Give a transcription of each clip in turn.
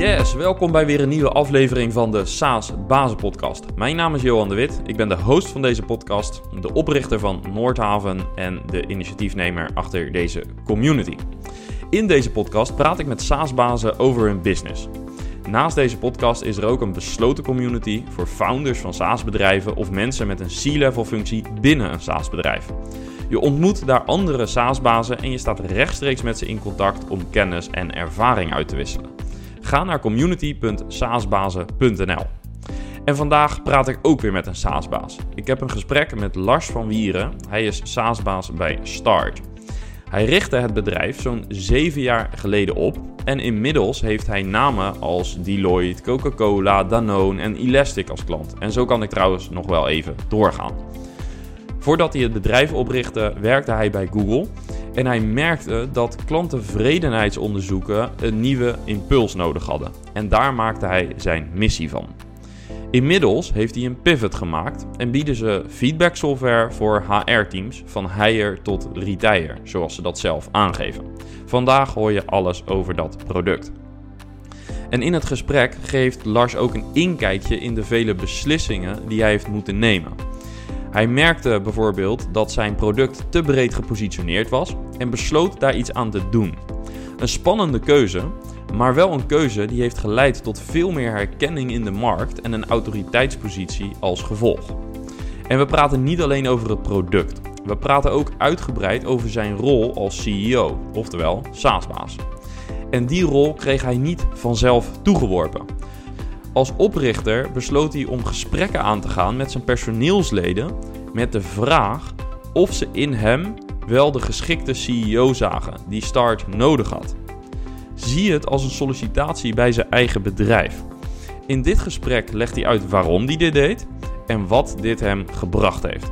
Yes, welkom bij weer een nieuwe aflevering van de SaaS Bazen Podcast. Mijn naam is Johan de Wit, ik ben de host van deze podcast, de oprichter van Noordhaven en de initiatiefnemer achter deze community. In deze podcast praat ik met SaaS-bazen over hun business. Naast deze podcast is er ook een besloten community voor founders van SaaS-bedrijven of mensen met een C-level functie binnen een SaaS-bedrijf. Je ontmoet daar andere SaaS-bazen en je staat rechtstreeks met ze in contact om kennis en ervaring uit te wisselen. Ga naar community.saasbazen.nl. En vandaag praat ik ook weer met een SaaS-baas. Ik heb een gesprek met Lars van Wieren. Hij is SaaS-baas bij Start. Hij richtte het bedrijf zo'n 7 jaar geleden op en inmiddels heeft hij namen als Deloitte, Coca-Cola, Danone en Elastic als klant. En zo kan ik trouwens nog wel even doorgaan. Voordat hij het bedrijf oprichtte, werkte hij bij Google en hij merkte dat klanttevredenheidsonderzoeken een nieuwe impuls nodig hadden. En daar maakte hij zijn missie van. Inmiddels heeft hij een pivot gemaakt en bieden ze feedback software voor HR-teams van hire tot retire, zoals ze dat zelf aangeven. Vandaag hoor je alles over dat product. En in het gesprek geeft Lars ook een inkijkje in de vele beslissingen die hij heeft moeten nemen. Hij merkte bijvoorbeeld dat zijn product te breed gepositioneerd was en besloot daar iets aan te doen. Een spannende keuze, maar wel een keuze die heeft geleid tot veel meer herkenning in de markt en een autoriteitspositie als gevolg. En we praten niet alleen over het product. We praten ook uitgebreid over zijn rol als CEO, oftewel SaaS-baas. En die rol kreeg hij niet vanzelf toegeworpen. Als oprichter besloot hij om gesprekken aan te gaan met zijn personeelsleden met de vraag of ze in hem wel de geschikte CEO zagen die Start nodig had. Zie het als een sollicitatie bij zijn eigen bedrijf. In dit gesprek legt hij uit waarom hij dit deed en wat dit hem gebracht heeft.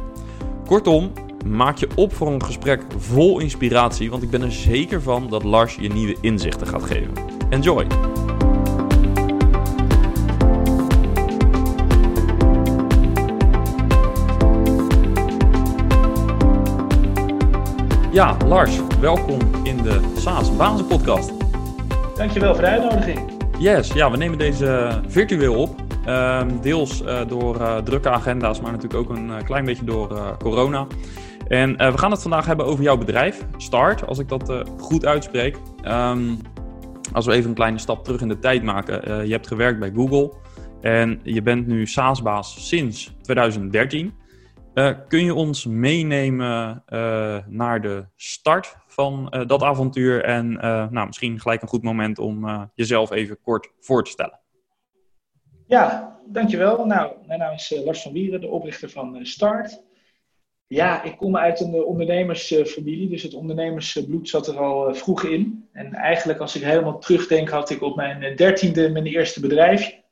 Kortom, maak je op voor een gesprek vol inspiratie, want ik ben er zeker van dat Lars je nieuwe inzichten gaat geven. Enjoy! Ja, Lars, welkom in de SaaS Bazen podcast. Dankjewel voor de uitnodiging. Yes, ja, we nemen deze virtueel op. Ehm, deels uh, door uh, drukke agenda's, maar natuurlijk ook een uh, klein beetje door corona. En we gaan het vandaag hebben over jouw bedrijf, Start, als ik dat goed uitspreek. Um, als we even een kleine stap terug in de tijd maken. je hebt gewerkt bij Google en je bent nu SaaS-baas sinds 2013. Uh, kun je ons meenemen uh, naar de start van uh, dat avontuur en nou, misschien gelijk een goed moment om jezelf even kort voor te stellen? Ja, dankjewel. Nou, mijn naam is Lars van Wieren, de oprichter van Start. Ja, ik kom uit een ondernemersfamilie, dus het ondernemersbloed zat er al vroeg in. En eigenlijk als ik helemaal terugdenk, had ik op mijn dertiende mijn eerste bedrijfje.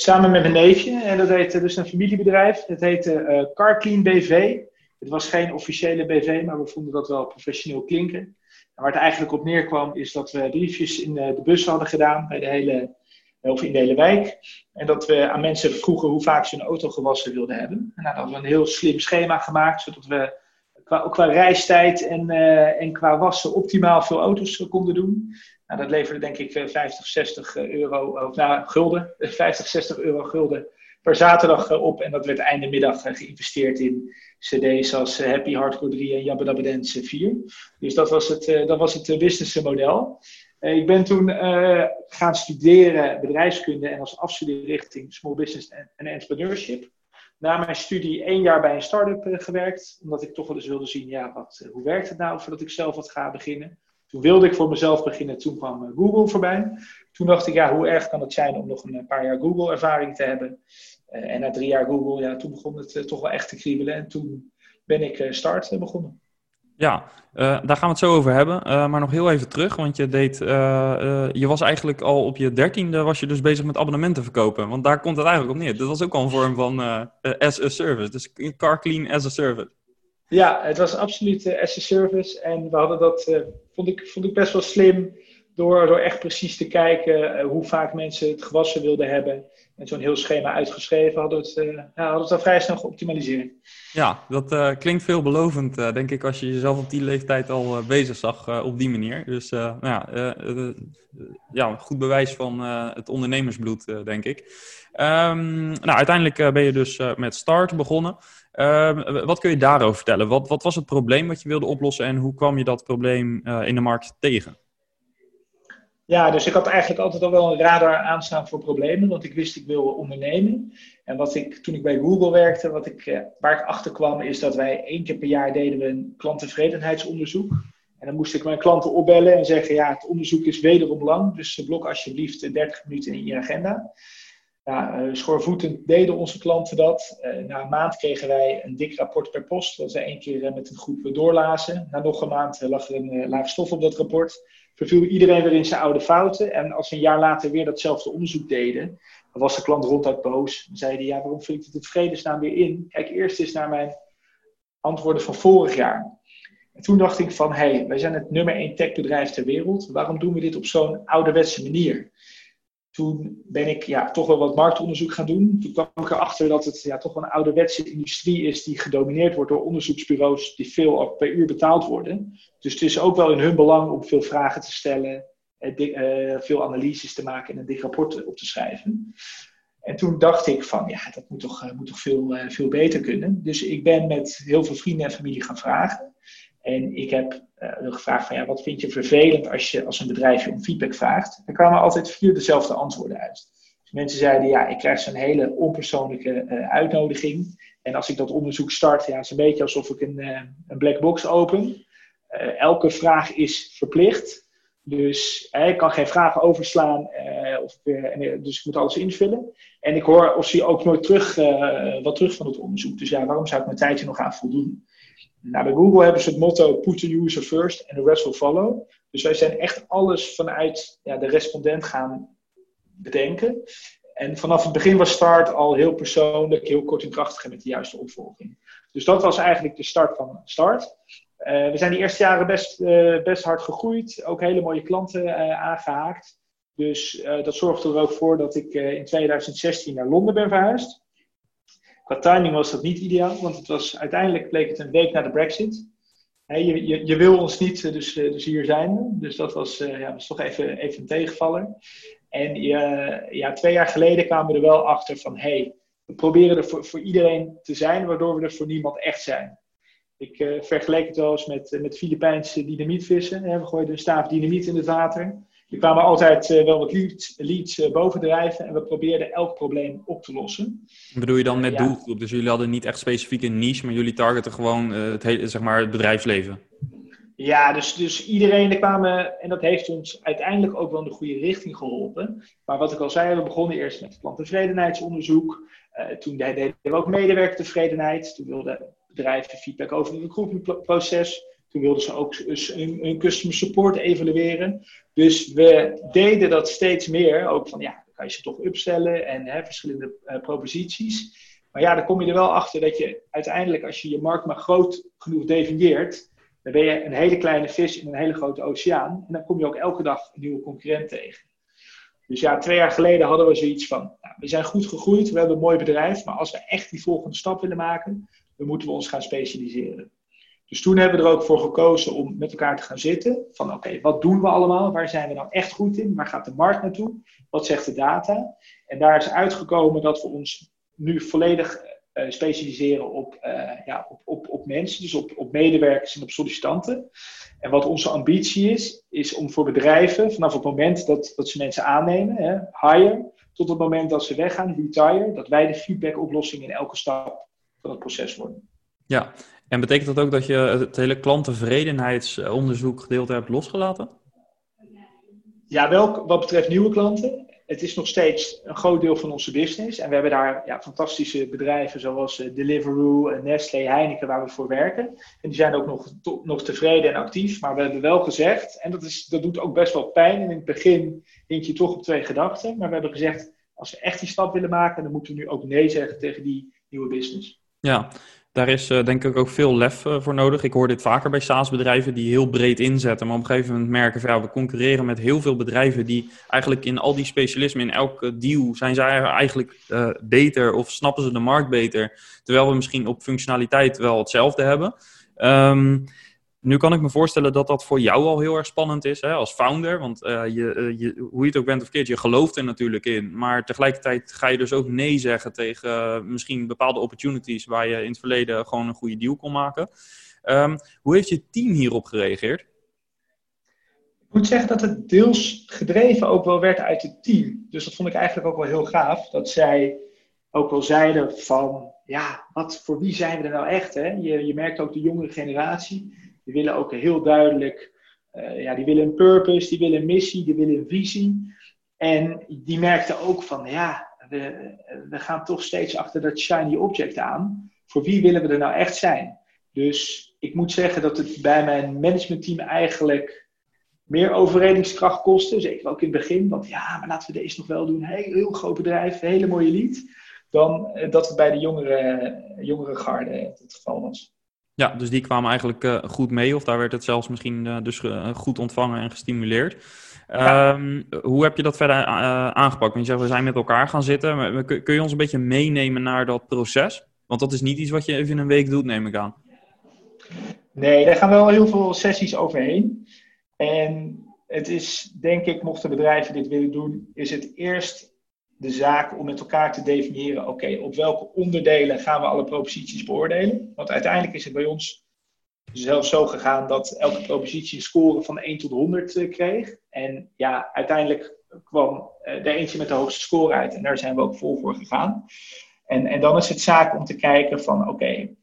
Samen met mijn neefje. En dat heette dus een familiebedrijf. Het heette uh, CarClean BV. Het was geen officiële BV, maar we vonden dat wel professioneel klinken. En waar het eigenlijk op neerkwam, is dat we briefjes in de bus hadden gedaan bij de hele, of in de hele wijk. En dat we aan mensen vroegen hoe vaak ze hun auto gewassen wilden hebben. En nou, hadden we een heel slim schema gemaakt, zodat we qua, qua reistijd en, en qua wassen optimaal veel auto's konden doen. Nou, dat leverde denk ik 50, 60 euro, of nou, gulden, 50, 60 euro gulden per zaterdag eh, op. En dat werd einde middag eh, geïnvesteerd in cd's als eh, Happy Hardcore 3 en Jabba Dabba Dance 4. Dus dat was het, dat was het businessmodel. Ik ben toen gaan studeren bedrijfskunde en als afstudeerrichting Small Business en Entrepreneurship. Na mijn studie één jaar bij een start-up gewerkt, omdat ik toch wel eens wilde zien, ja, wat, hoe werkt het nou voordat ik zelf wat ga beginnen. Toen wilde ik voor mezelf beginnen, toen kwam eh, Google voorbij. Toen dacht ik, ja, hoe erg kan het zijn om nog een paar jaar Google-ervaring te hebben? Uh, en na drie jaar Google, ja, toen begon het toch wel echt te kriebelen. En toen ben ik uh, Start begonnen. Ja, daar gaan we het zo over hebben. maar nog heel even terug, want je deed, je was eigenlijk al op je dertiende was je dus bezig met abonnementen verkopen. Want daar komt het eigenlijk op neer. Dat was ook al een vorm van as a service. Dus car clean as a service. Ja, het was absoluut uh, as a service. En we hadden dat, uh, vond, ik, vond ik best wel slim, door, door echt precies te kijken uh, hoe vaak mensen het gewassen wilden hebben. met zo'n heel schema uitgeschreven, hadden we het, ja, hadden het al vrij snel geoptimaliseerd. Ja, dat klinkt veelbelovend, denk ik, als je jezelf op die leeftijd al bezig zag op die manier. Dus nou ja, ja, goed bewijs van het ondernemersbloed, denk ik. Um, nou, uiteindelijk ben je dus met Start begonnen. Ehm, wat kun je daarover vertellen? Wat, wat was het probleem wat je wilde oplossen en hoe kwam je dat probleem in de markt tegen? Ja, dus ik had eigenlijk altijd al wel een radar aanstaan voor problemen, want ik wist ik wil ondernemen. En wat ik, toen ik bij Google werkte, wat ik, eh, waar ik achter kwam, is dat wij één keer per jaar deden we een klanttevredenheidsonderzoek. En dan moest ik mijn klanten opbellen en zeggen, ja, het onderzoek is wederom lang, dus blok alsjeblieft 30 minuten in je agenda. Ja, uh, schoorvoetend deden onze klanten dat. Uh, na een maand kregen wij een dik rapport per post, dat we één keer met een groep doorlazen. Na nog een maand lag er een laag stof op dat rapport verviel iedereen weer in zijn oude fouten. En als we een jaar later weer datzelfde onderzoek deden, dan was de klant ronduit boos. Dan zei ja, waarom vul ik het in vredesnaam weer in? Kijk eerst eens naar mijn antwoorden van vorig jaar. En toen dacht ik van, hé, hey, wij zijn het nummer één techbedrijf ter wereld. Waarom doen we dit op zo'n ouderwetse manier? Toen ben ik ja, toch wel wat marktonderzoek gaan doen. Toen kwam ik erachter dat het ja, toch wel een ouderwetse industrie is die gedomineerd wordt door onderzoeksbureaus die veel per uur betaald worden. Dus het is ook wel in hun belang om veel vragen te stellen, eh, eh, veel analyses te maken en een dik rapport op te schrijven. En toen dacht ik van, ja, dat moet toch, eh, moet toch veel, veel beter kunnen. Dus ik ben met heel veel vrienden en familie gaan vragen. En ik heb uh, gevraagd van ja, wat vind je vervelend als je als een bedrijf je om feedback vraagt? Er kwamen altijd vier dezelfde antwoorden uit. Dus mensen zeiden ja, ik krijg zo'n hele onpersoonlijke uh, uitnodiging. En als ik dat onderzoek start, ja, is het een beetje alsof ik een, uh, een black box open. elke vraag is verplicht. Dus ik kan geen vragen overslaan, of, dus ik moet alles invullen. En ik hoor of zie ook nooit terug, wat terug van het onderzoek. Dus ja, waarom zou ik mijn tijdje nog aan voldoen? Nou, bij Google hebben ze het motto put the user first and the rest will follow. Dus wij zijn echt alles vanuit ja, de respondent gaan bedenken. En vanaf het begin was Start al heel persoonlijk, heel kort en krachtig en met de juiste opvolging. Dus dat was eigenlijk de start van Start. Uh, we zijn die eerste jaren best, uh, best hard gegroeid, ook hele mooie klanten uh, aangehaakt. Dus dat zorgde er ook voor dat ik in 2016 naar Londen ben verhuisd. Qua timing was dat niet ideaal, want het was, uiteindelijk bleek het een week na de Brexit. je, je, wil ons niet, eh, dus, eh, dus hier zijn we. Dus dat was, uh, ja, was toch even, even een tegenvaller. En ja, twee jaar geleden kwamen we er wel achter van: hey, we proberen er voor, voor iedereen te zijn, waardoor we er voor niemand echt zijn. Ik uh, vergeleek het wel eens met, met Filipijnse dynamietvissen. We gooiden een staaf dynamiet in het water. Er kwamen altijd uh, wel wat leads, leads uh, bovendrijven en we probeerden elk probleem op te lossen. Bedoel je dan met ja. doelgroep? Dus jullie hadden niet echt specifiek een niche, maar jullie targeten gewoon uh, het, hele, zeg maar, het bedrijfsleven? Ja, dus, dus iedereen, er kwamen, en dat heeft ons uiteindelijk ook wel in de goede richting geholpen. Maar wat ik al zei, we begonnen eerst met klanttevredenheidsonderzoek. toen deden we ook medewerkertevredenheid. Toen wilden bedrijven feedback over het recruitmentproces. Toen wilden ze ook hun, customer support evalueren. Dus we deden dat steeds meer. Ook van ja, dan kan je ze toch upstellen en hè, verschillende uh, proposities. Maar ja, dan kom je er wel achter dat je uiteindelijk, als je je markt maar groot genoeg definieert, dan ben je een hele kleine vis in een hele grote oceaan. En dan kom je ook elke dag een nieuwe concurrent tegen. Dus ja, twee jaar geleden hadden we zoiets van, nou, we zijn goed gegroeid, we hebben een mooi bedrijf, maar als we echt die volgende stap willen maken, dan moeten we ons gaan specialiseren. Dus toen hebben we er ook voor gekozen om met elkaar te gaan zitten. Van oké, wat doen we allemaal? Waar zijn we nou echt goed in? Waar gaat de markt naartoe? Wat zegt de data? En daar is uitgekomen dat we ons nu volledig uh, specialiseren op, uh, ja, op, op, op mensen, dus op, op medewerkers en op sollicitanten. En wat onze ambitie is, is om voor bedrijven vanaf het moment dat, dat ze mensen aannemen, hè, hire, tot het moment dat ze weggaan, retire, dat wij de feedback-oplossing in elke stap van het proces worden. Ja, en betekent dat ook dat je het hele klanttevredenheidsonderzoek gedeelte hebt losgelaten? Ja, wel wat betreft nieuwe klanten. Het is nog steeds een groot deel van onze business. En we hebben daar ja, fantastische bedrijven zoals uh, Deliveroo, Nestlé, Heineken waar we voor werken. En die zijn ook nog, nog tevreden en actief. Maar we hebben wel gezegd, en dat, is, dat doet ook best wel pijn. En in het begin hink je toch op twee gedachten. Maar we hebben gezegd, als we echt die stap willen maken, dan moeten we nu ook nee zeggen tegen die nieuwe business. Ja, Daar is uh, denk ik ook veel lef uh, voor nodig. Ik hoor dit vaker bij SaaS-bedrijven die heel breed inzetten, maar op een gegeven moment merken van ja, we concurreren met heel veel bedrijven die eigenlijk in al die specialismen, in elke deal, zijn zij eigenlijk uh, beter of snappen ze de markt beter, terwijl we misschien op functionaliteit wel hetzelfde hebben. Um, nu kan ik me voorstellen dat dat voor jou al heel erg spannend is hè, als founder. Want je, uh, je, hoe je het ook bent of keert, je gelooft er natuurlijk in. Maar tegelijkertijd ga je dus ook nee zeggen tegen uh, misschien bepaalde opportunities waar je in het verleden gewoon een goede deal kon maken. Um, hoe heeft je team hierop gereageerd? Ik moet zeggen dat het deels gedreven ook wel werd uit het team. Dus dat vond ik eigenlijk ook wel heel gaaf. Dat zij ook wel zeiden van, ja, wat, voor wie zijn we er nou echt? Hè? Je, je merkt ook de jongere generatie die willen ook heel duidelijk, uh, ja, die willen een purpose, die willen een missie, die willen een visie. En die merkten ook van, ja, we, we gaan toch steeds achter dat shiny object aan. Voor wie willen we er nou echt zijn? Dus ik moet zeggen dat het bij mijn managementteam eigenlijk meer overredingskracht kostte. Zeker ook in het begin. Want ja, maar laten we deze nog wel doen. Heel, heel groot bedrijf, hele mooie lied. Dan uh, dat het bij de jongere, jongere garde het geval was. Ja, dus die kwamen eigenlijk uh, goed mee, of daar werd het zelfs misschien uh, dus uh, goed ontvangen en gestimuleerd. Ja. Um, hoe heb je dat verder aangepakt? Want je zegt, we zijn met elkaar gaan zitten. Maar kun, kun, je ons een beetje meenemen naar dat proces? Want dat is niet iets wat je even in een week doet, neem ik aan. Nee, daar gaan wel heel veel sessies overheen. En het is, denk ik, mochten bedrijven dit willen doen, is het eerst de zaak om met elkaar te definiëren, oké, op welke onderdelen gaan we alle proposities beoordelen? Want uiteindelijk is het bij ons zelfs zo gegaan dat elke propositie een score van 1 tot 100 uh, kreeg. En ja, uiteindelijk kwam er eentje met de hoogste score uit en daar zijn we ook vol voor gegaan. En, en dan is het zaak om te kijken van, oké,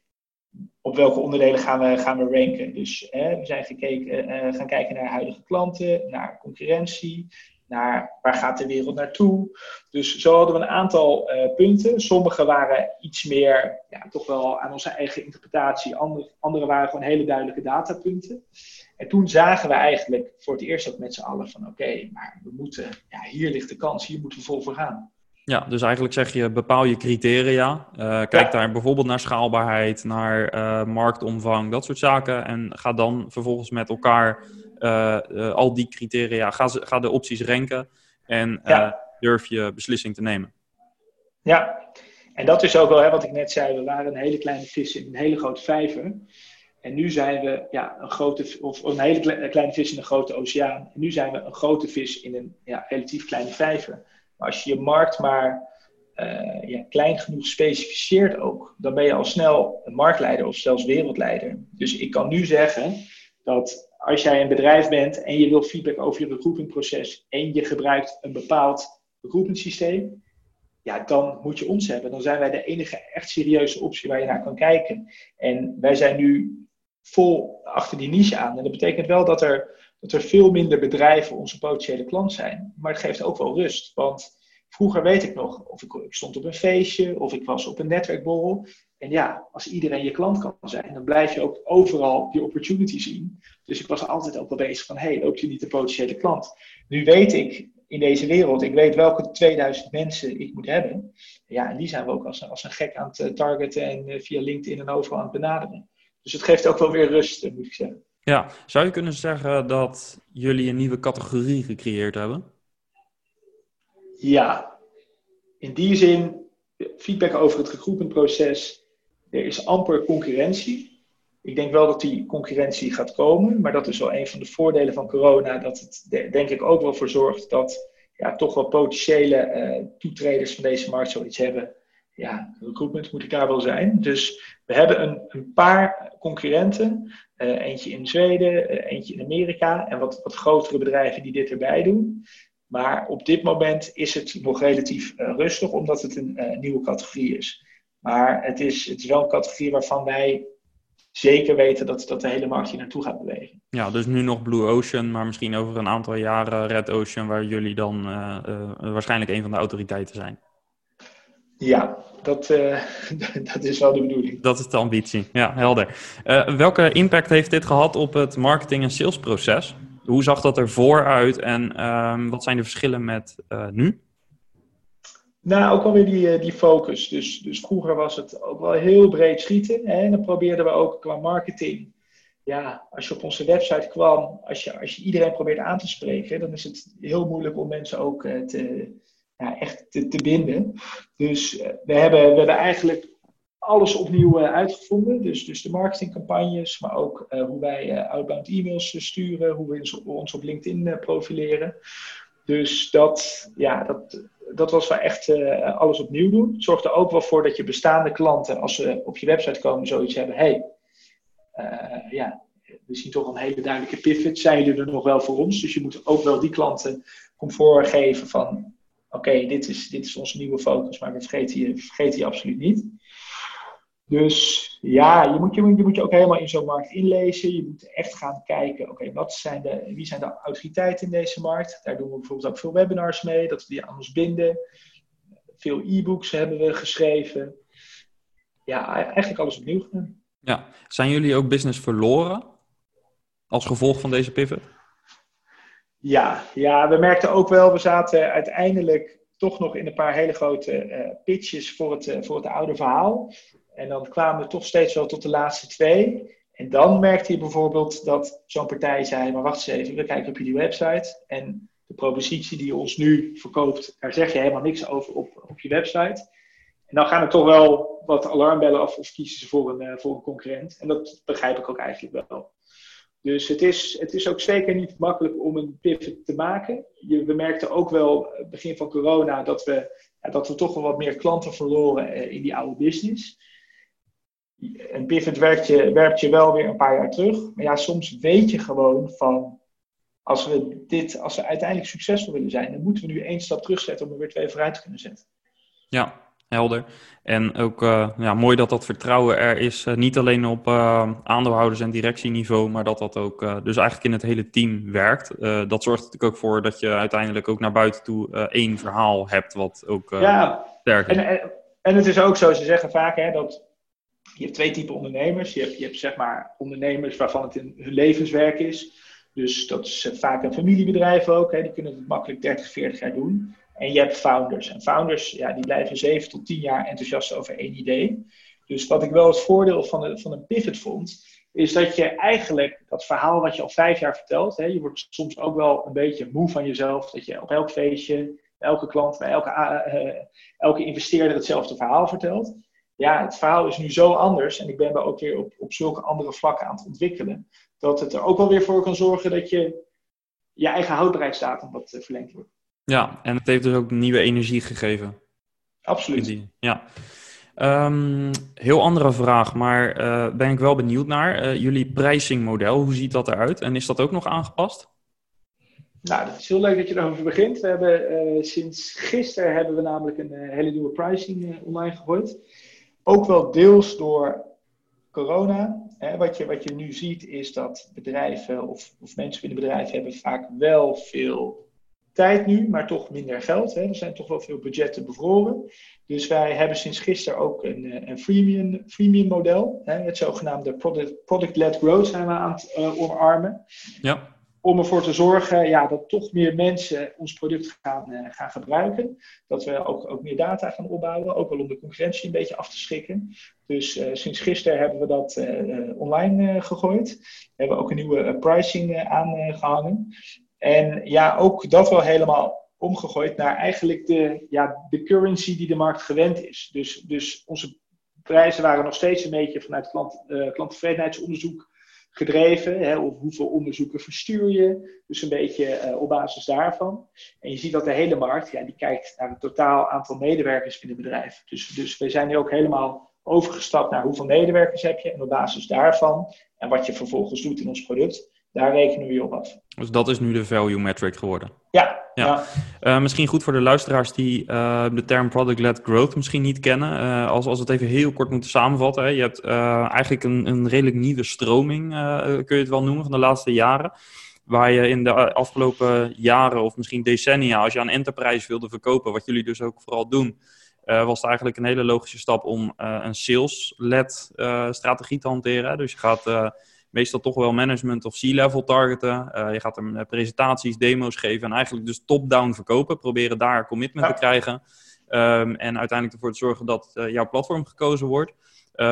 op welke onderdelen gaan we, gaan we ranken? Dus we zijn gekeken, gaan kijken naar huidige klanten, naar concurrentie, naar waar gaat de wereld naartoe. Dus zo hadden we een aantal uh, punten. Sommige waren iets meer ja, toch wel aan onze eigen interpretatie. Andere, andere waren gewoon hele duidelijke datapunten. En toen zagen we eigenlijk voor het eerst ook met z'n allen van oké, okay, maar we moeten, ja, hier ligt de kans, hier moeten we vol voor gaan. Ja, dus eigenlijk zeg je, bepaal je criteria. Uh, kijk ja. daar bijvoorbeeld naar schaalbaarheid, naar uh, marktomvang, dat soort zaken. En ga dan vervolgens met elkaar al die criteria, ga, ga, de opties ranken en ja. uh, durf je beslissing te nemen. Ja, en dat is ook wel hè, wat ik net zei. We waren een hele kleine vis in een hele grote vijver. En nu zijn we ja, een, grote, of een hele kleine vis in een grote oceaan. En nu zijn we een grote vis in een ja, relatief kleine vijver. Maar als je je markt maar ja, klein genoeg specificeert ook, dan ben je al snel een marktleider of zelfs wereldleider. Dus ik kan nu zeggen dat als jij een bedrijf bent en je wil feedback over je recruitingproces en je gebruikt een bepaald recruitmentsysteem, ja, dan moet je ons hebben. Dan zijn wij de enige echt serieuze optie waar je naar kan kijken. En wij zijn nu vol achter die niche aan. En dat betekent wel dat er, dat er veel minder bedrijven onze potentiële klant zijn. Maar het geeft ook wel rust. Want vroeger weet ik nog, of ik, ik stond op een feestje of ik was op een netwerkborrel. En ja, als iedereen je klant kan zijn, dan blijf je ook overal die opportunity zien. Dus ik was altijd ook wel bezig van, hey, loopt je niet de potentiële klant? Nu weet ik in deze wereld, ik weet welke 2000 mensen ik moet hebben. Ja, en die zijn we ook als, als een gek aan het targeten en via LinkedIn en overal aan het benaderen. Dus het geeft ook wel weer rust, moet ik zeggen. Ja, zou je kunnen zeggen dat jullie een nieuwe categorie gecreëerd hebben? Ja, in die zin, feedback over het recruitmentproces er is amper concurrentie. Ik denk wel dat die concurrentie gaat komen, maar dat is wel een van de voordelen van corona, dat het denk ik ook wel voor zorgt dat ja, toch wel potentiële uh, toetreders van deze markt zoiets hebben. Ja, recruitment moet ik daar wel zijn. Dus we hebben een, een paar concurrenten. Uh, eentje in Zweden, uh, eentje in Amerika en wat, wat grotere bedrijven die dit erbij doen. Maar op dit moment is het nog relatief rustig, omdat het een nieuwe categorie is. Maar het is, het is wel een categorie waarvan wij zeker weten dat, dat de hele markt hier naartoe gaat bewegen. Ja, dus nu nog Blue Ocean, maar misschien over een aantal jaren Red Ocean, waar jullie dan uh, uh, waarschijnlijk een van de autoriteiten zijn. Ja, dat, uh, dat is wel de bedoeling. Dat is de ambitie, ja, helder. welke impact heeft dit gehad op het marketing- en salesproces? Hoe zag dat er vooruit en ehm, wat zijn de verschillen met nu? Nou, ook wel weer die, die focus. Dus, dus vroeger was het ook wel heel breed schieten. Hè? En dan probeerden we ook qua marketing ja, als je op onze website kwam, als je, als je iedereen probeert aan te spreken, dan is het heel moeilijk om mensen ook uh, te, echt te, binden. Dus uh, we, hebben, we hebben eigenlijk alles opnieuw uitgevonden. Dus, dus de marketingcampagnes, maar ook hoe wij outbound e-mails sturen, hoe we ons, ons op LinkedIn profileren. Dus dat, ja, dat, dat was wel echt alles opnieuw doen. Het zorgt er ook wel voor dat je bestaande klanten, als ze op je website komen, zoiets hebben. Hey, uh, ja, we zien toch een hele duidelijke pivot. Zijn jullie er nog wel voor ons? Dus je moet ook wel die klanten comfort geven van... Oké, dit, is, dit is onze nieuwe focus, maar we vergeten je, vergeten je absoluut niet. Dus ja, je moet je, je, moet je ook helemaal in zo'n markt inlezen. Je moet echt gaan kijken, oké, wat zijn de, wie zijn de autoriteiten in deze markt? Daar doen we bijvoorbeeld ook veel webinars mee, dat we die aan ons binden. Veel e-books hebben we geschreven. Ja, eigenlijk alles opnieuw gedaan. Ja, zijn jullie ook business verloren als gevolg van deze pivot? Ja, ja, we merkten ook wel, we zaten uiteindelijk toch nog in een paar hele grote uh, pitches voor het, uh, voor het oude verhaal. En dan kwamen we toch steeds wel tot de laatste twee. En dan merkte je bijvoorbeeld dat zo'n partij zei: Maar wacht eens even, we kijken op jullie website. En de propositie die je ons nu verkoopt, daar zeg je helemaal niks over op, op je website. En dan gaan er toch wel wat alarmbellen af of kiezen ze voor een, uh, voor een concurrent. En dat begrijp ik ook eigenlijk wel. Dus het is, het is ook zeker niet makkelijk om een pivot te maken. Je, we merkten ook wel begin van corona dat we, ja, dat we toch wel wat meer klanten verloren uh, in die oude business. Een pivot werpt je, werpt je wel weer een paar jaar terug. Maar ja, soms weet je gewoon van als we, dit, als we uiteindelijk succesvol willen zijn, dan moeten we nu één stap terugzetten om er weer twee vooruit te kunnen zetten. Ja, helder. En ook uh, ja, mooi dat dat vertrouwen er is, uh, niet alleen op uh, aandeelhouders- en directieniveau, maar dat dat ook dus eigenlijk in het hele team werkt. dat zorgt natuurlijk ook voor dat je uiteindelijk ook naar buiten toe één verhaal hebt, wat ook ja, sterk is. En, en, en, het is ook zo, ze zeggen vaak hè, dat je hebt twee typen ondernemers. Je hebt, je hebt zeg maar ondernemers waarvan het hun levenswerk is. Dus dat is vaak een familiebedrijf ook. Hè, die kunnen het makkelijk 30, 40 jaar doen. En je hebt founders. En founders, ja, die blijven 7 tot 10 jaar enthousiast over één idee. Dus wat ik wel het voordeel van, de, van een pivot vond, is dat je eigenlijk dat verhaal wat je al vijf jaar vertelt, hè, je wordt soms ook wel een beetje moe van jezelf, dat je op elk feestje, elke klant, bij elke, uh, elke investeerder hetzelfde verhaal vertelt. Ja, het verhaal is nu zo anders en ik ben er ook weer op, op zulke andere vlakken aan het ontwikkelen, dat het er ook wel weer voor kan zorgen dat je je eigen houdbaarheidsdatum wat verlengd wordt. Ja, en het heeft dus ook nieuwe energie gegeven. Absoluut. Ja. Um, heel andere vraag, maar uh, ben ik wel benieuwd naar. Uh, jullie pricingmodel, hoe ziet dat eruit? En is dat ook nog aangepast? Nou, dat is heel leuk dat je erover begint. We hebben, uh, sinds gisteren hebben we namelijk een hele nieuwe pricing online gegooid. Ook wel deels door corona. Hè, wat, je, wat je nu ziet is dat bedrijven of, of mensen binnen bedrijven hebben vaak wel veel tijd nu, maar toch minder geld. Hè. Er zijn toch wel veel budgetten bevroren. Dus wij hebben sinds gisteren ook een, eh, een freemium, freemium model. Hè, het zogenaamde product, product-led growth zijn we aan het uh, omarmen. Ja. Om ervoor te zorgen ja, dat toch meer mensen ons product gaan, uh, gaan gebruiken. Dat we ook, ook meer data gaan opbouwen. Ook wel om de concurrentie een beetje af te schrikken. Dus uh, sinds gisteren hebben we dat uh, online gegooid. We hebben ook een nieuwe pricing aangehangen. En ja, ook dat wel helemaal omgegooid naar eigenlijk de, ja, de currency die de markt gewend is. Dus, dus onze prijzen waren nog steeds een beetje vanuit klant, klanttevredenheidsonderzoek gedreven. Hè, of hoeveel onderzoeken verstuur je? Dus een beetje uh, op basis daarvan. En je ziet dat de hele markt, ja, die kijkt naar het totaal aantal medewerkers in het bedrijf. Dus, dus we zijn nu ook helemaal overgestapt naar hoeveel medewerkers heb je. En op basis daarvan, en wat je vervolgens doet in ons product, daar rekenen we je op af. Dus dat is nu de value metric geworden? Ja. ja. Uh, misschien goed voor de luisteraars die uh, de term product-led growth misschien niet kennen. Uh, als, als we het even heel kort moeten samenvatten. Hè. Je hebt eigenlijk een, een redelijk nieuwe stroming, kun je het wel noemen, van de laatste jaren. Waar je in de afgelopen jaren of misschien decennia, als je aan enterprise wilde verkopen, wat jullie dus ook vooral doen, was het eigenlijk een hele logische stap om een sales-led strategie te hanteren. Dus je gaat meestal toch wel management of C-level targeten. Uh, je gaat hem presentaties, demo's geven en eigenlijk dus top-down verkopen. Proberen daar commitment te krijgen. Ehm, en uiteindelijk ervoor te zorgen dat jouw platform gekozen wordt.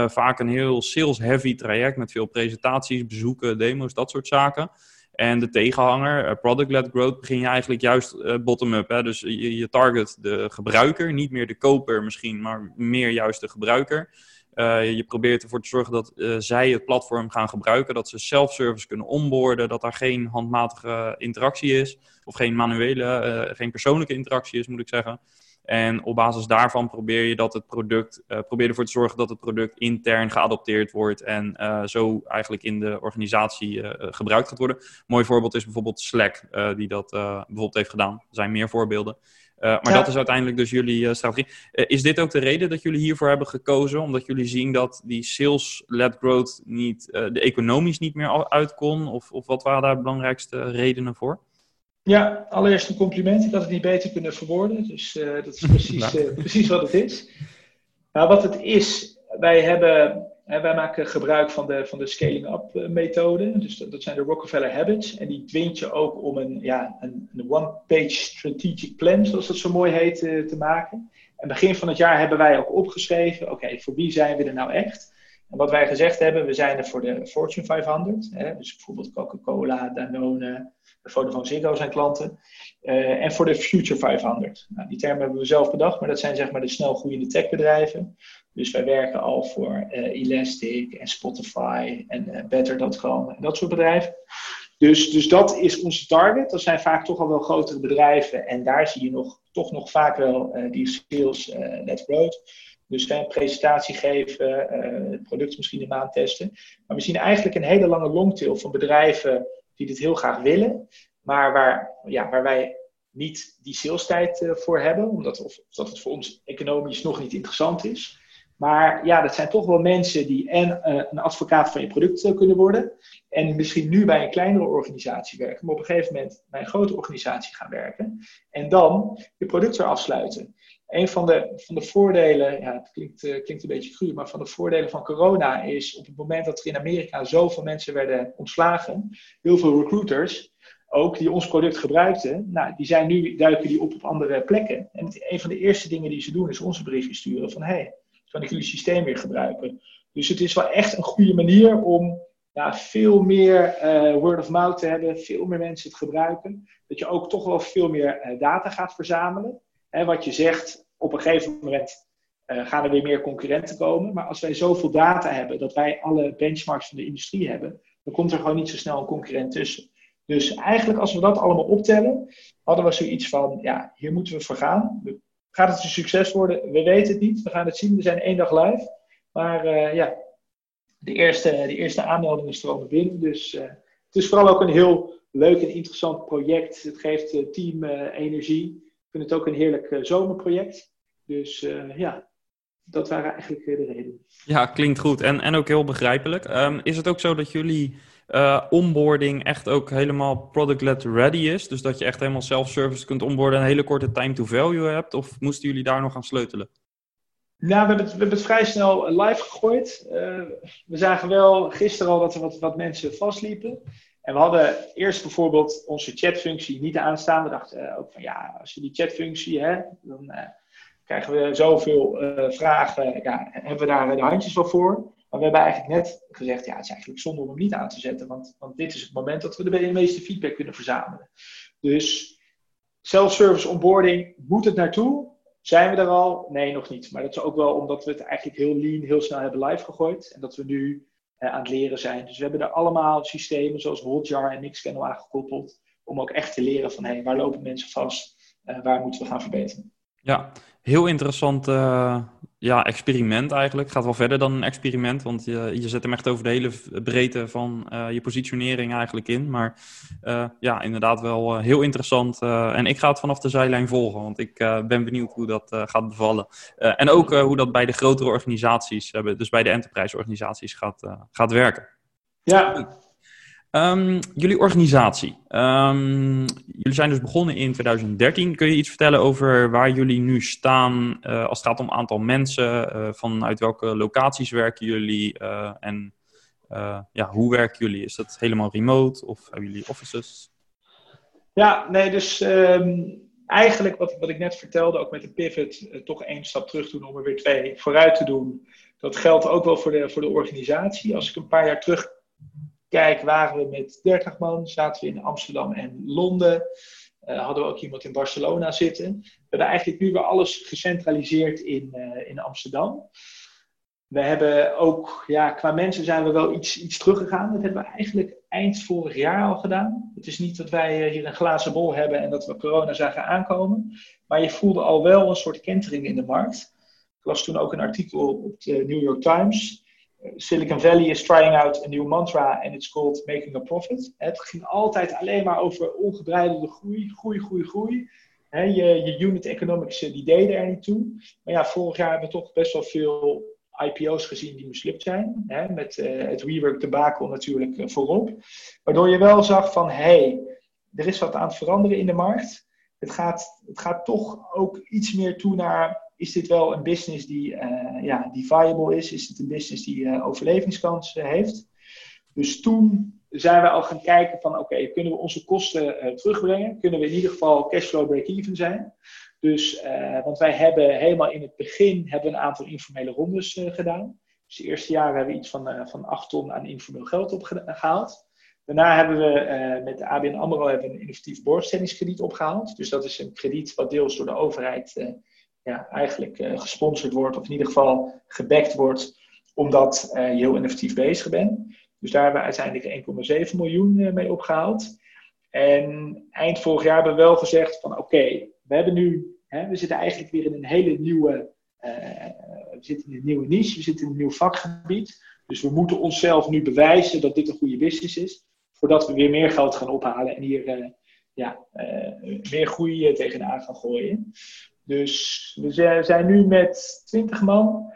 vaak een heel sales-heavy traject met veel presentaties, bezoeken, demo's, dat soort zaken. En de tegenhanger, product-led growth, begin je eigenlijk juist bottom-up. Dus je, je target de gebruiker, niet meer de koper misschien, maar meer juist de gebruiker. Uh, je probeert ervoor te zorgen dat uh, zij het platform gaan gebruiken, dat ze self-service kunnen onboarden, dat daar geen handmatige interactie is, of geen manuele, uh, geen persoonlijke interactie is, moet ik zeggen. En op basis daarvan probeer je dat het product, probeer ervoor te zorgen dat het product intern geadopteerd wordt en zo eigenlijk in de organisatie gebruikt gaat worden. Mooi voorbeeld is bijvoorbeeld Slack, die dat bijvoorbeeld heeft gedaan. Er zijn meer voorbeelden. Uh, maar dat is uiteindelijk dus jullie uh, strategie. Uh, is dit ook de reden dat jullie hiervoor hebben gekozen? Omdat jullie zien dat die sales-led growth niet, de economisch niet meer uit kon? Of, of wat waren daar de belangrijkste redenen voor? Ja, allereerst een compliment. Ik had het niet beter kunnen verwoorden. Dus dat is precies, precies wat het is. Nou, wat het is, wij hebben wij maken gebruik van de, van de scaling-up eh, methode. Dus dat, zijn de Rockefeller Habits. En die dwingt je ook om een, ja, een, een one-page strategic plan, zoals dat zo mooi heet, eh, te maken. En begin van het jaar hebben wij ook opgeschreven, oké, voor wie zijn we er nou echt? En wat wij gezegd hebben, we zijn er voor de Fortune 500. Hè, dus bijvoorbeeld Coca-Cola, Danone, Vodafone Ziggo zijn klanten. Uh, en voor de Future 500. Nou, die term hebben we zelf bedacht, maar dat zijn zeg maar de snelgroeiende techbedrijven. Dus wij werken al voor uh, Elastic en Spotify en uh, Better.com en dat soort bedrijven. Dus, dus dat is onze target. Dat zijn vaak toch al wel grotere bedrijven. En daar zie je nog, toch nog vaak wel uh, die sales-led growth. Dus een presentatie geven, het product misschien een maand testen. Maar we zien eigenlijk een hele lange longtail van bedrijven die dit heel graag willen. Maar waar, ja, waar wij niet die sales tijd voor hebben. Omdat of, dat het voor ons economisch nog niet interessant is. Maar ja, dat zijn toch wel mensen die en uh, een advocaat van je product uh, kunnen worden. En misschien nu bij een kleinere organisatie werken, maar op een gegeven moment bij een grote organisatie gaan werken. En dan je product afsluiten. Een van de, van de voordelen, ja, het klinkt, uh, klinkt een beetje cru, maar van de voordelen van corona is op het moment dat er in Amerika zoveel mensen werden ontslagen, heel veel recruiters, ook die ons product gebruikten, nou, die zijn nu, duiken die op op andere plekken. En een van de eerste dingen die ze doen is onze briefje sturen van hey, kan ik jullie systeem weer gebruiken. Dus het is wel echt een goede manier om ja, veel meer uh, word of mouth te hebben, veel meer mensen het gebruiken. Dat je ook toch wel veel meer uh, data gaat verzamelen. Hè, wat je zegt, op een gegeven moment uh, gaan er weer meer concurrenten komen. Maar als wij zoveel data hebben, dat wij alle benchmarks van de industrie hebben, dan komt er gewoon niet zo snel een concurrent tussen. Dus eigenlijk als we dat allemaal optellen, hadden we zoiets van, ja, hier moeten we voor gaan. Gaat het een succes worden? We weten het niet. We gaan het zien. We zijn één dag live. Maar uh, ja, de eerste, de eerste aanmeldingen stromen binnen. Dus uh, het is vooral ook een heel leuk en interessant project. Het geeft uh, team energie. Ik vind het ook een heerlijk zomerproject. Dus ja, dat waren eigenlijk de redenen. Ja, klinkt goed en, en ook heel begrijpelijk. Um, is het ook zo dat jullie uh, onboarding echt ook helemaal product-led ready is. Dus dat je echt helemaal self-service kunt onboarden en een hele korte time to value hebt. Of moesten jullie daar nog aan sleutelen? Nou, we hebben het, we vrij snel live gegooid. Uh, we zagen wel gisteren al dat er wat, wat mensen vastliepen. En we hadden eerst bijvoorbeeld onze chatfunctie niet aanstaan. We dachten ook van ja, als je die chatfunctie hebt, dan krijgen we zoveel vragen. Ja, hebben we daar de handjes wel voor? Maar we hebben eigenlijk net gezegd, ja, het is eigenlijk zonde om hem niet aan te zetten, want, want dit is het moment dat we de meeste feedback kunnen verzamelen. Dus self-service onboarding, moet het naartoe? Zijn we er al? Nee, nog niet. Maar dat is ook wel omdat we het eigenlijk heel lean, heel snel hebben live gegooid. En dat we nu eh, aan het leren zijn. Dus we hebben er allemaal systemen zoals Hotjar en Mixpanel aangekoppeld. Om ook echt te leren van, hé, hey, waar lopen mensen vast? Uh, waar moeten we gaan verbeteren? Ja, heel interessant uh, ja, experiment eigenlijk. Gaat wel verder dan een experiment, want je, je zet hem echt over de hele breedte van uh, je positionering eigenlijk in. Maar uh, ja, inderdaad wel heel interessant. en ik ga het vanaf de zijlijn volgen, want ik ben benieuwd hoe dat gaat bevallen. en ook hoe dat bij de grotere organisaties, dus bij de enterprise organisaties gaat, gaat werken. Ja, Um, jullie organisatie. Um, jullie zijn dus begonnen in 2013. Kun je iets vertellen over waar jullie nu staan uh, als het gaat om aantal mensen? Uh, vanuit welke locaties werken jullie? Uh, en ja, hoe werken jullie? Is dat helemaal remote of hebben jullie offices? Ja, nee, dus um, eigenlijk wat, wat ik net vertelde, ook met de pivot, toch één stap terug doen om er weer twee vooruit te doen. Dat geldt ook wel voor de, voor de organisatie. Als ik een paar jaar terug kijk, waren we met 30 man, zaten we in Amsterdam en Londen. Uh, hadden we ook iemand in Barcelona zitten. We hebben eigenlijk nu weer alles gecentraliseerd in, uh, in Amsterdam. We hebben ook, ja, qua mensen zijn we wel iets, iets teruggegaan. Dat hebben we eigenlijk eind vorig jaar al gedaan. Het is niet dat wij hier een glazen bol hebben en dat we corona zagen aankomen. Maar je voelde al wel een soort kentering in de markt. Ik las toen ook een artikel op de New York Times. Silicon Valley is trying out a new mantra and it's called making a profit. Het ging altijd alleen maar over ongebreidelde groei, groei, groei, groei. je, je unit economics die deden er niet toe. Maar ja, vorig jaar hebben we toch best wel veel IPO's gezien die mislukt zijn. Met uh, het WeWork debacle natuurlijk uh, voorop. Waardoor je wel zag van, hé, hey, er is wat aan het veranderen in de markt. Het gaat, het gaat toch ook iets meer toe naar is dit wel een business die, uh, ja, die viable is? Is het een business die uh, overlevingskansen heeft? Dus toen zijn we al gaan kijken van oké, kunnen we onze kosten terugbrengen? Kunnen we in ieder geval cashflow break-even zijn? Dus, want wij hebben helemaal in het begin hebben een aantal informele rondes gedaan. Dus de eerste jaren hebben we iets van, van 8 ton aan informeel geld opgehaald. Daarna hebben we met de ABN AMRO hebben een innovatief borgstellingskrediet opgehaald. Dus dat is een krediet wat deels door de overheid ja, eigenlijk uh, gesponsord wordt, of in ieder geval gebackt wordt, omdat uh, je heel innovatief bezig bent. Dus daar hebben we uiteindelijk 1,7 miljoen uh, mee opgehaald. En eind vorig jaar hebben we wel gezegd van oké, we hebben nu, hè, we zitten eigenlijk weer in een hele nieuwe, we zitten in een nieuwe niche, we zitten in een nieuw vakgebied. Dus we moeten onszelf nu bewijzen dat dit een goede business is, voordat we weer meer geld gaan ophalen en hier ja, meer groei tegenaan gaan gooien. Dus we zijn nu met 20 man.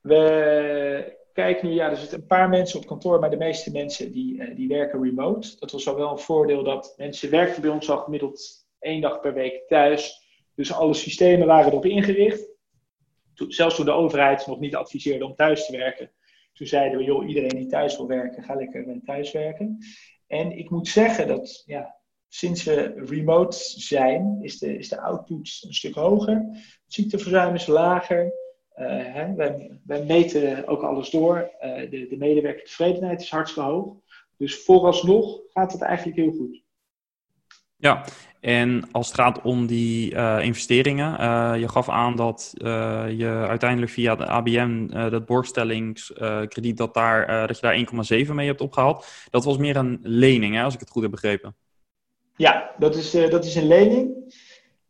We kijken nu, ja, er zitten een paar mensen op kantoor, maar de meeste mensen die, uh, die werken remote. Dat was al wel een voordeel dat mensen werkten bij ons al gemiddeld één dag per week thuis. Dus alle systemen waren erop ingericht. Toen, zelfs toen de overheid nog niet adviseerde om thuis te werken. Toen zeiden we, joh, iedereen die thuis wil werken, ga lekker thuis werken. En ik moet zeggen dat ja, sinds we remote zijn, is de, is de output een stuk hoger. Het ziekteverzuim is lager. Uh, wij, meten ook alles door. Uh, de, de medewerkertevredenheid is hartstikke hoog. Dus vooralsnog gaat het eigenlijk heel goed. Ja, en als het gaat om die uh, investeringen, je gaf aan dat je uiteindelijk via de ABN, dat borgstellingskrediet, dat, daar, dat je daar 1,7 mee hebt opgehaald. Dat was meer een lening, hè, als ik het goed heb begrepen. Ja, dat is, uh, dat is een lening.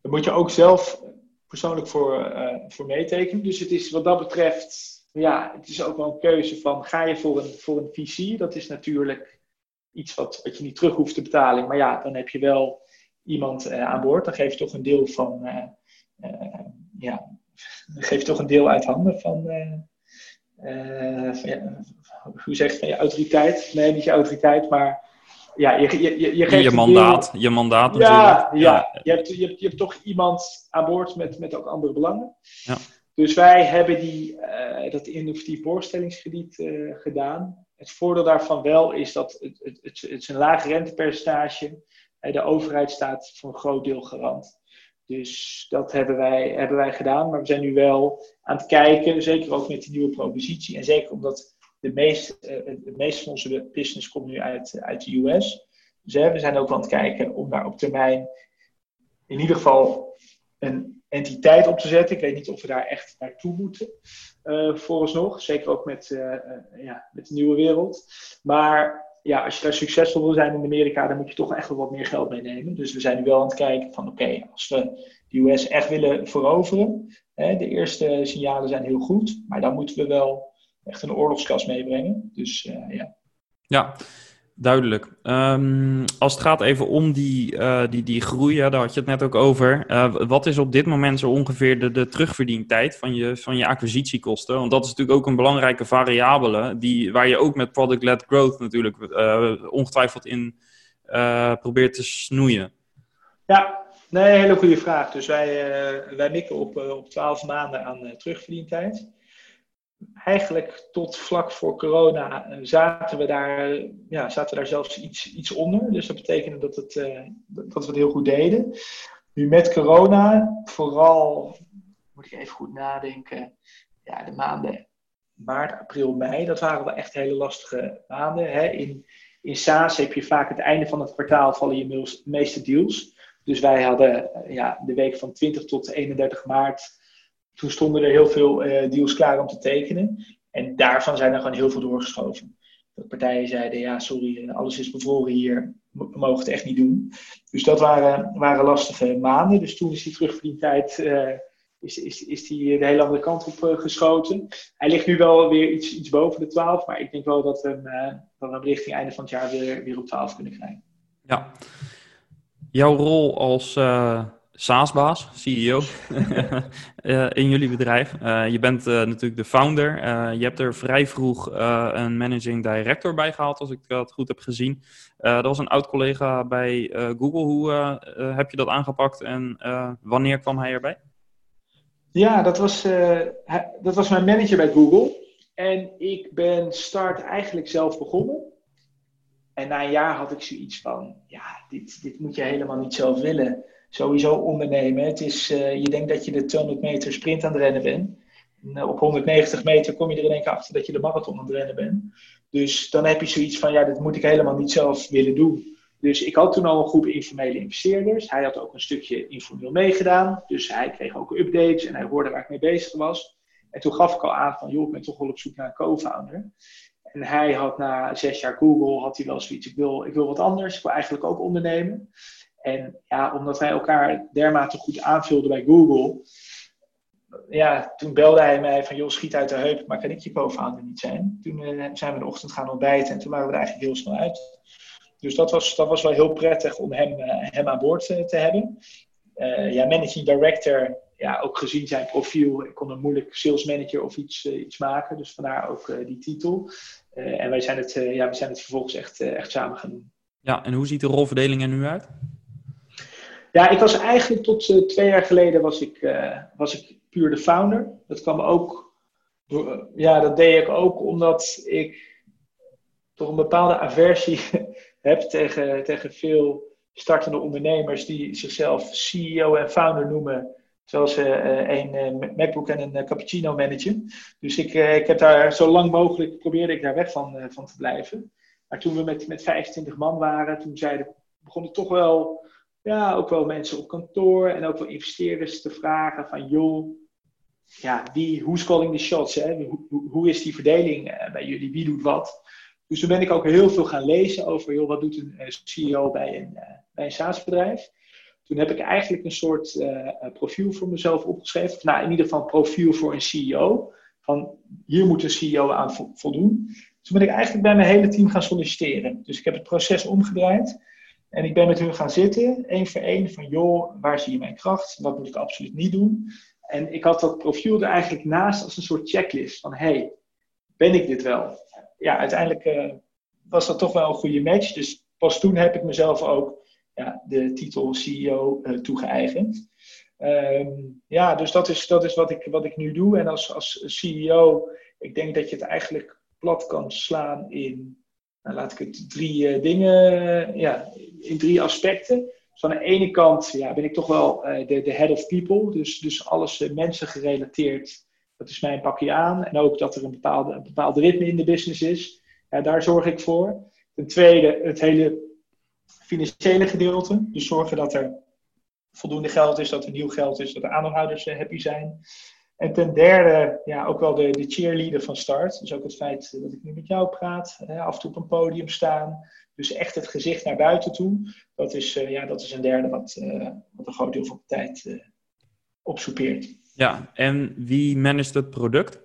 Daar moet je ook zelf persoonlijk voor, uh, voor meetekenen. Dus het is wat dat betreft, ja, het is ook wel een keuze van ga je voor een, voor een VC? Dat is natuurlijk iets wat, wat je niet terug hoeft te betalen. Maar ja, dan heb je wel iemand uh, aan boord. Dan geef je toch een deel van, ja, geef je toch een deel uit handen van, van ja, hoe zeg je, van je autoriteit. Nee, niet je autoriteit, maar ja, je, je, je, je geeft je mandaat, je mandaat ja, natuurlijk. Ja, ja. Je, hebt, je, hebt, je hebt toch iemand aan boord met, met ook andere belangen. Ja. Dus wij hebben die, uh, dat innovatief voorstellingskrediet uh, gedaan. Het voordeel daarvan wel is dat het, het, het, het is een laag rentepercentage De overheid staat voor een groot deel garant. Dus dat hebben wij, hebben wij gedaan. Maar we zijn nu wel aan het kijken, zeker ook met die nieuwe propositie. En zeker omdat de meest, uh, het meeste van onze business komt nu uit, uit de US. Dus we zijn ook aan het kijken om daar op termijn in ieder geval een entiteit op te zetten. Ik weet niet of we daar echt naartoe moeten, uh, vooralsnog. Zeker ook met, uh, ja, met de nieuwe wereld. Maar ja, als je daar succesvol wil zijn in Amerika, dan moet je toch echt wel wat meer geld meenemen. Dus we zijn nu wel aan het kijken van oké, als we de US echt willen veroveren, hè, de eerste signalen zijn heel goed, maar dan moeten we wel echt een oorlogskas meebrengen. Dus uh, ja. Ja, duidelijk. Um, als het gaat even om die, uh, die, die groei, daar had je het net ook over. Uh, wat is op dit moment zo ongeveer de, de terugverdientijd van je, van je acquisitiekosten? Want dat is natuurlijk ook een belangrijke variabele, die, waar je ook met product-led growth natuurlijk ongetwijfeld in probeert te snoeien. Ja, nee, hele goede vraag. Dus wij, wij mikken op, op 12 maanden aan terugverdientijd eigenlijk tot vlak voor corona eh, zaten we daar, ja, zaten daar zelfs iets, iets onder. Dus dat betekende dat, het, uh, dat we het heel goed deden. Nu met corona, vooral, moet ik even goed nadenken, ja, de maanden maart, april, mei, dat waren wel echt hele lastige maanden. Hè. In, in SaaS heb je vaak het einde van het kwartaal vallen je meeste deals. Dus wij hadden eh, ja, de week van 20 tot 31 maart, toen stonden er heel veel uh, deals klaar om te tekenen. En daarvan zijn er gewoon heel veel doorgeschoven. Dat partijen zeiden, ja sorry, eh, alles is bevroren hier, we mogen het echt niet doen. Dus dat waren, waren lastige maanden. Dus toen is die terugverdientijd uh, is, is, is die de hele andere kant op geschoten. Hij ligt nu wel weer iets, iets boven de 12, maar ik denk wel dat we hem, dat hem richting einde van het jaar weer, weer op 12 kunnen krijgen. Ja. Jouw rol als SaaS-baas, CEO in jullie bedrijf. je bent natuurlijk de founder. je hebt er vrij vroeg een managing director bij gehaald, als ik dat goed heb gezien. dat was een oud collega bij Google. Hoe heb je dat aangepakt en wanneer kwam hij erbij? Ja, dat was, dat was mijn manager bij Google. En ik ben Start eigenlijk zelf begonnen. En na een jaar had ik zoiets van, ja, dit, dit moet je helemaal niet zelf willen. Sowieso ondernemen. Het is, uh, je denkt dat je de 200 meter sprint aan het rennen bent. En, uh, op 190 meter kom je er in één keer achter dat je de marathon aan het rennen bent. Dus dan heb je zoiets van, ja, dit moet ik helemaal niet zelf willen doen. Dus ik had toen al een groep informele investeerders. Hij had ook een stukje informeel meegedaan. Dus hij kreeg ook updates en hij hoorde waar ik mee bezig was. En toen gaf ik al aan van, joh, ik ben toch wel op zoek naar een co-founder. En hij had na zes jaar Google, had hij wel zoiets, ik wil, ik wil wat anders. Ik wil eigenlijk ook ondernemen. En ja, omdat wij elkaar dermate goed aanvulden bij Google, ja, toen belde hij mij van, joh, schiet uit de heup, maar kan ik je co-founder niet zijn? Toen uh, zijn we de ochtend gaan ontbijten en toen waren we er eigenlijk heel snel uit. Dus dat was, dat was wel heel prettig om hem, uh, hem aan boord uh, te hebben. Ja, managing director, ja, ook gezien zijn profiel, ik kon een moeilijk sales manager of iets, iets maken. Dus vandaar ook die titel. en wij zijn, het, ja, we zijn het vervolgens echt, echt samen gaan doen. Ja, en hoe ziet de rolverdeling er nu uit? Ja, ik was eigenlijk tot twee jaar geleden was ik, was ik puur de founder. Dat kwam ook, ja, dat deed ik ook omdat ik toch een bepaalde aversie heb tegen, tegen veel startende ondernemers die zichzelf CEO en founder noemen. Zoals uh, een MacBook en een cappuccino manager. Dus ik, ik heb daar zo lang mogelijk probeerde ik daar weg van, van te blijven. Maar toen we met, met 25 man waren, toen zeiden, begonnen toch wel, ja, ook wel mensen op kantoor en ook wel investeerders te vragen van joh, ja, wie, who's calling the shots? Hè? Hoe, hoe is die verdeling bij jullie? Wie doet wat? Dus toen ben ik ook heel veel gaan lezen over, joh, wat doet een eh, CEO bij een, uh, bij een SaaS-bedrijf. Toen heb ik eigenlijk een soort profiel voor mezelf opgeschreven. Nou, in ieder geval een profiel voor een CEO. Van hier moet een CEO aan voldoen. Toen ben ik eigenlijk bij mijn hele team gaan solliciteren. Dus ik heb het proces omgedraaid. En ik ben met hun gaan zitten, één voor één, van joh, waar zie je mijn kracht? Wat moet ik absoluut niet doen? En ik had dat profiel er eigenlijk naast als een soort checklist. Van hey, ben ik dit wel? ja, uiteindelijk uh, was dat toch wel een goede match. Dus pas toen heb ik mezelf ook ja, de titel CEO uh, toegeëigend. Um, ja, dus dat is, dat is wat, ik, wat ik nu doe. En als, als CEO, ik denk dat je het eigenlijk plat kan slaan in, nou, laat ik het drie uh, dingen, ja, in drie aspecten. Dus aan de ene kant ja, ben ik toch wel de, de head of people, dus, dus alles mensen gerelateerd dat is mijn pakje aan. En ook dat er een bepaalde, bepaald ritme in de business is. Ja, daar zorg ik voor. Ten tweede, het hele financiële gedeelte. Dus zorgen dat er voldoende geld is, dat er nieuw geld is, dat de aandeelhouders eh, happy zijn. En ten derde, ja, ook wel de, de cheerleader van start. Dus ook het feit dat ik nu met jou praat, af en toe op een podium staan. Dus echt het gezicht naar buiten toe. Dat is, uh, ja, dat is een derde wat, uh, wat een groot deel van de tijd uh, opsoepeert. Ja, en wie managt het product?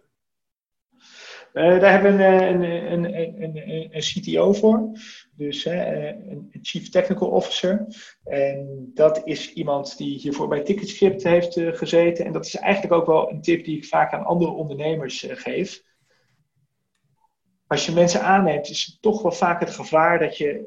Uh, daar hebben we een, een, een, een, een CTO voor, dus uh, een Chief Technical Officer. En dat is iemand die hiervoor bij Ticketscript heeft uh, gezeten. En dat is eigenlijk ook wel een tip die ik vaak aan andere ondernemers geef. Als je mensen aanneemt, is het toch wel vaak het gevaar dat je,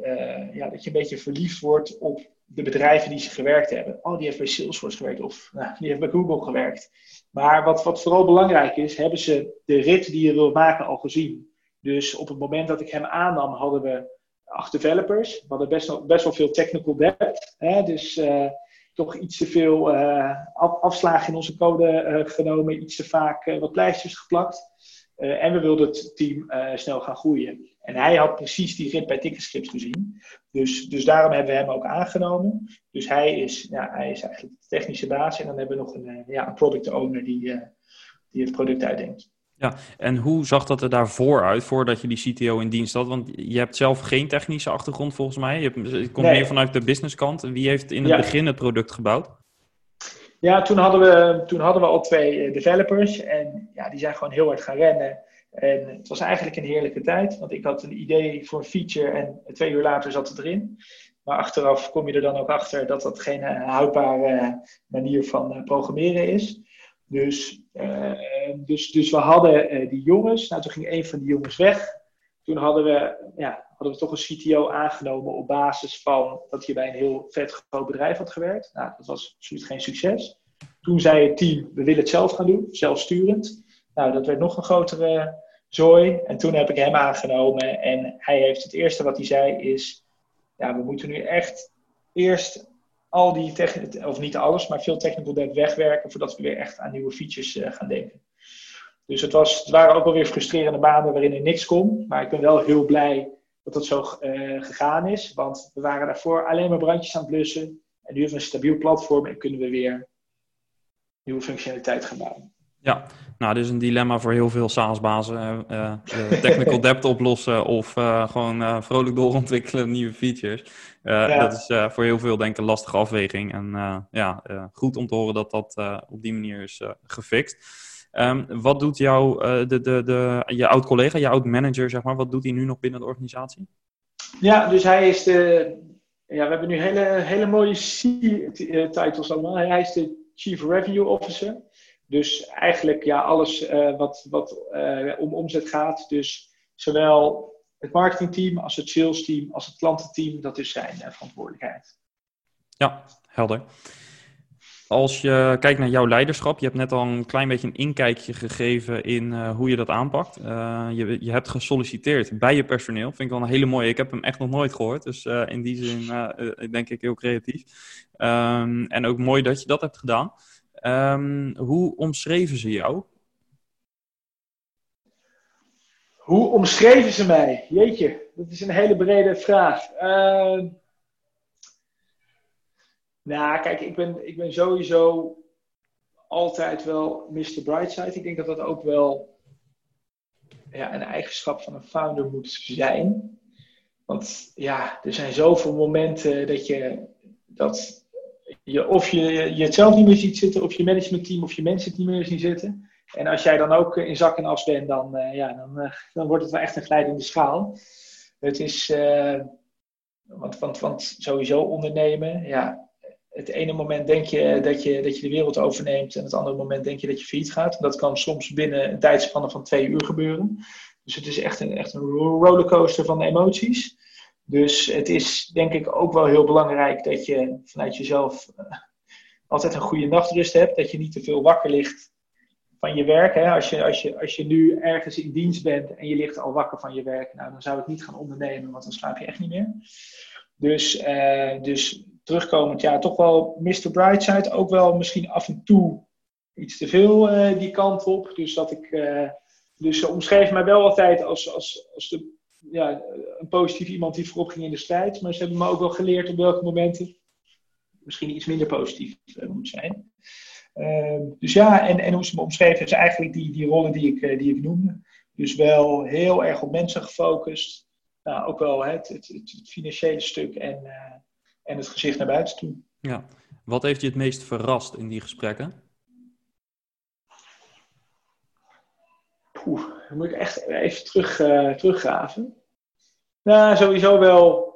ja, dat je een beetje verliefd wordt op de bedrijven die ze gewerkt hebben. Oh, die heeft bij Salesforce gewerkt of nou, die heeft bij Google gewerkt. Maar wat, wat vooral belangrijk is, hebben ze de rit die je wil maken al gezien. Dus op het moment dat ik hem aannam, hadden we acht developers. We hadden best wel, best wel veel technical depth. Hè? Dus uh, ik toch iets te veel afslagen in onze code genomen, iets te vaak wat pleisters geplakt. En we wilden het team snel gaan groeien. En hij had precies die rit bij Ticketscript gezien. Dus, dus daarom hebben we hem ook aangenomen. Dus hij is, ja, hij is eigenlijk de technische baas. En dan hebben we nog een, ja, een product owner die, die het product uitdenkt. Ja, en hoe zag dat er daarvoor uit, voordat je die CTO in dienst had? Want je hebt zelf geen technische achtergrond volgens mij. Je, hebt, komt meer vanuit de businesskant. Wie heeft in het begin het product gebouwd? Ja, toen hadden, we, toen hadden we al twee eh, developers. En ja, die zijn gewoon heel hard gaan rennen. En het was eigenlijk een heerlijke tijd. Want ik had een idee voor een feature en twee uur later zat het erin. Maar achteraf kom je er dan ook achter dat dat geen eh, houdbare manier van eh, programmeren is. Dus, dus, dus we hadden die jongens. Nou, toen ging een van die jongens weg. Toen hadden we, ja, hadden we toch een CTO aangenomen op basis van dat hij bij een heel vet groot bedrijf had gewerkt. Nou, dat was absoluut geen succes. Toen zei het team, we willen het zelf gaan doen, zelfsturend. Nou, dat werd nog een grotere zooi. En toen heb ik hem aangenomen. En hij heeft het eerste wat hij zei is, ja, we moeten nu echt eerst al die of niet alles, maar veel technical debt wegwerken voordat we weer echt aan nieuwe features uh, gaan denken. Dus het, was, het waren ook wel weer frustrerende banen waarin er niks kon. Maar ik ben wel heel blij dat het zo uh, gegaan is. Want we waren daarvoor alleen maar brandjes aan het blussen. En nu hebben we een stabiel platform en kunnen we weer nieuwe functionaliteit gaan bouwen. Ja, nou, dit is een dilemma voor heel veel SaaS-bazen. Uh, technical debt oplossen of uh, gewoon vrolijk doorontwikkelen nieuwe features. Dat is voor heel veel denk ik een lastige afweging. En ja, goed om te horen dat dat op die manier is gefixt. Um, wat doet jouw, de, de, de, je oud-collega, je oud-manager, zeg maar, wat doet hij nu nog binnen de organisatie? Ja, dus hij is de... Ja, we hebben nu hele, hele mooie C-titles allemaal. Hij is de Chief Revenue Officer. Dus eigenlijk ja, alles uh, wat, wat uh, om omzet gaat. Dus zowel het marketingteam als het salesteam als het klantenteam, dat is zijn verantwoordelijkheid. Ja, helder. Als je kijkt naar jouw leiderschap, je hebt net al een klein beetje een inkijkje gegeven in hoe je dat aanpakt. je, je hebt gesolliciteerd bij je personeel. Vind ik wel een hele mooie. Ik heb hem echt nog nooit gehoord. Dus in die zin denk ik heel creatief. Um, en ook mooi dat je dat hebt gedaan. Um, hoe omschreven ze jou? Hoe omschreven ze mij? Jeetje, dat is een hele brede vraag. Uh, nou, kijk, ik ben, ik ben sowieso altijd wel Mr. Brightside. Ik denk dat dat ook wel ja, een eigenschap van een founder moet zijn. Want ja, er zijn zoveel momenten dat je dat je, of je, je het zelf niet meer ziet zitten, of je managementteam of je mensen het niet meer zien zitten. En als jij dan ook in zak en as bent, dan, uh, ja, dan, uh, dan wordt het wel echt een glijdende schaal. Het is, uh, want, want, want sowieso ondernemen, ja, het ene moment denk je dat, je dat je de wereld overneemt en het andere moment denk je dat je failliet gaat. dat kan soms binnen een tijdspanne van twee uur gebeuren. Dus het is echt een, echt een rollercoaster van emoties. Dus het is denk ik ook wel heel belangrijk dat je vanuit jezelf uh, altijd een goede nachtrust hebt. Dat je niet te veel wakker ligt van je werk. Hè. Als, je, als, je, als je nu ergens in dienst bent en je ligt al wakker van je werk, nou, dan zou ik niet gaan ondernemen, want dan slaap je echt niet meer. Dus, uh, dus terugkomend, ja, toch wel Mr. Brightside. Ook wel misschien af en toe iets te veel uh, die kant op. Dus dat ik. dus ze omschreef mij wel altijd als, als, als de ja, een positief iemand die voorop ging in de strijd. Maar ze hebben me ook wel geleerd op welke momenten misschien iets minder positief uh, moet zijn. Uh, dus ja, en, en hoe ze me omschreven is eigenlijk die, die rollen die ik, die ik noemde. Dus wel heel erg op mensen gefocust. Nou, ook wel het, het, financiële stuk en, en het gezicht naar buiten toe. Ja. Wat heeft je het meest verrast in die gesprekken? Poeh, dan moet ik echt even terug, uh, teruggraven. Nou, sowieso wel.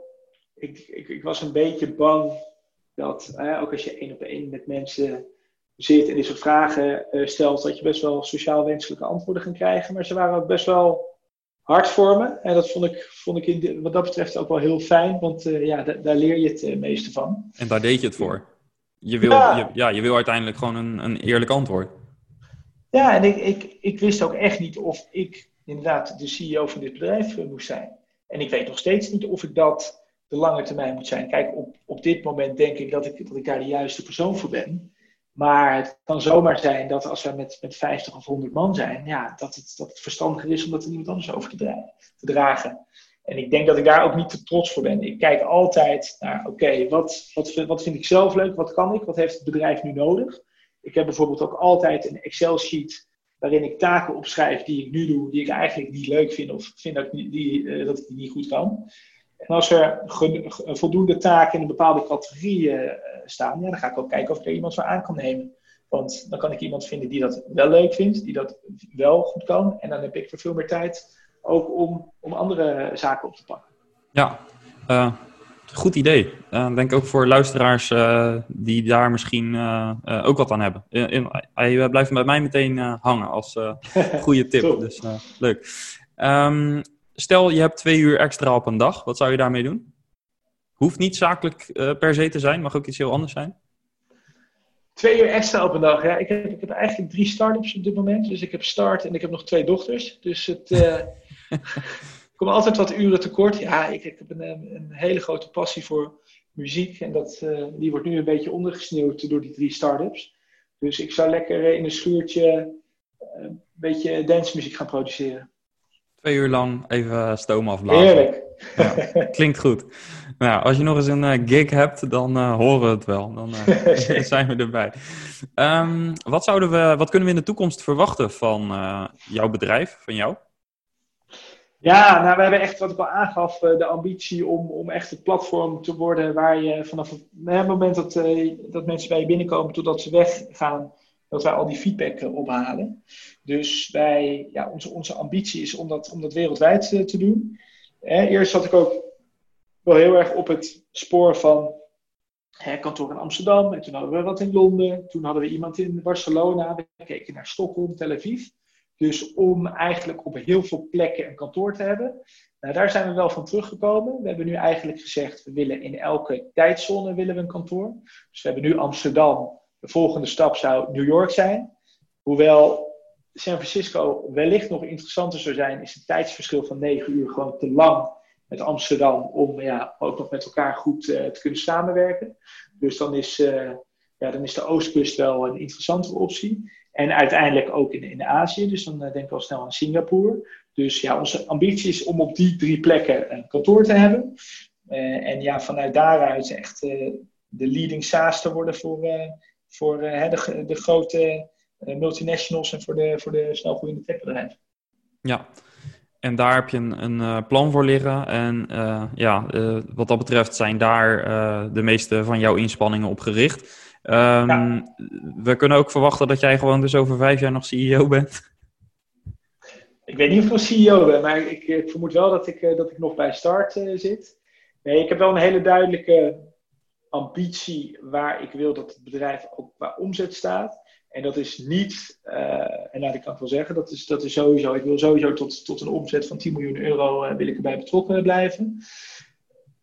Ik, ik, ik was een beetje bang dat, uh, ook als je één op één met mensen zit en dit soort vragen uh, stelt, dat je best wel sociaal wenselijke antwoorden gaat krijgen. Maar ze waren ook best wel hard voor me. En dat vond ik, vond ik in wat dat betreft ook wel heel fijn, want ja, daar leer je het meeste van. En daar deed je het voor? Je wil, ja. Je, ja, je wil uiteindelijk gewoon een, een eerlijk antwoord. Ja, en ik, ik, ik wist ook echt niet of ik inderdaad de CEO van dit bedrijf moest zijn. En ik weet nog steeds niet of ik dat de lange termijn moet zijn. Kijk, op, op dit moment denk ik dat, ik dat ik daar de juiste persoon voor ben. Maar het kan zomaar zijn dat als we met, met 50 of 100 man zijn, ja, dat, het, dat het verstandiger is om dat er iemand anders over te, te dragen. En ik denk dat ik daar ook niet te trots voor ben. Ik kijk altijd naar, oké, wat, wat, wat vind ik zelf leuk? Wat kan ik? Wat heeft het bedrijf nu nodig? Ik heb bijvoorbeeld ook altijd een Excel-sheet waarin ik taken opschrijf die ik nu doe, die ik eigenlijk niet leuk vind of vind dat ik, die, uh, dat die niet goed kan. En als er voldoende taken in een bepaalde categorie uh, staan, ja, dan ga ik ook kijken of ik er iemand voor aan kan nemen. Want dan kan ik iemand vinden die dat wel leuk vindt, die dat wel goed kan. En dan heb ik voor veel meer tijd ook om, om andere zaken op te pakken. Ja, uh, goed idee. Uh, denk ook voor luisteraars die daar misschien ook wat aan hebben. Hij blijft bij mij meteen hangen als goede tip. dus leuk. Um, stel, je hebt twee uur extra op een dag. Wat zou je daarmee doen? Hoeft niet zakelijk per se te zijn, mag ook iets heel anders zijn. Twee uur extra op een dag. Ja, ik heb, ik heb eigenlijk drie start-ups op dit moment. Dus ik heb start en ik heb nog twee dochters. Dus het, ik kom altijd wat uren tekort. Ja, ik, ik heb een, een, hele grote passie voor muziek. En dat, uh, die wordt nu een beetje ondergesneeuwd door die drie start-ups. Dus ik zou lekker in een schuurtje uh, een beetje dancemuziek gaan produceren. Twee uur lang even stoom afblazen. Heerlijk. Ja, klinkt goed. Nou, als je nog eens een uh, gig hebt, dan horen we het wel. Dan zijn we erbij. Um, wat, zouden we, wat kunnen we in de toekomst verwachten van jouw bedrijf, van jou? Ja, nou, we hebben echt, wat ik al aangaf, eh, de ambitie om, om echt het platform te worden waar je vanaf het, moment dat, dat mensen bij je binnenkomen totdat ze weggaan, dat wij al die feedback uh, ophalen. Dus wij, ja, onze, onze ambitie is om dat, om dat wereldwijd te doen. eerst zat ik ook wel heel erg op het spoor van hè, kantoor in Amsterdam. En toen hadden we wat in Londen. Toen hadden we iemand in Barcelona. We keken naar Stockholm, Tel Aviv. Dus om eigenlijk op heel veel plekken een kantoor te hebben. Nou, daar zijn we wel van teruggekomen. We hebben nu eigenlijk gezegd, we willen in elke tijdzone willen we een kantoor. Dus we hebben nu Amsterdam. De volgende stap zou New York zijn. Hoewel San Francisco wellicht nog interessanter zou zijn, is het tijdsverschil van 9 uur gewoon te lang met Amsterdam om ja, ook nog met elkaar goed uh, te kunnen samenwerken. Dus dan is, uh, ja, dan is de Oostkust wel een interessantere optie. En uiteindelijk ook in, in Azië, dus dan uh, denk ik al snel aan Singapore. Dus ja, onze ambitie is om op die drie plekken een kantoor te hebben. En ja, vanuit daaruit echt de leading SaaS te worden voor, voor de, de grote multinationals en voor de, voor de snelgroeiende techbedrijven. Ja, en daar heb je een, een plan voor liggen. En ja, wat dat betreft zijn daar de meeste van jouw inspanningen op gericht. Um, We kunnen ook verwachten dat jij gewoon dus over vijf jaar nog CEO bent. Ik weet niet of ik CEO ben, maar ik, ik vermoed wel dat ik, eh, dat ik nog bij Start zit. Nee, ik heb wel een hele duidelijke ambitie waar ik wil dat het bedrijf ook qua omzet staat. En dat is niet, uh, en nou, ik kan wel zeggen, dat is, dat is sowieso, ik wil sowieso tot, tot een omzet van 10 miljoen euro wil ik erbij betrokken blijven.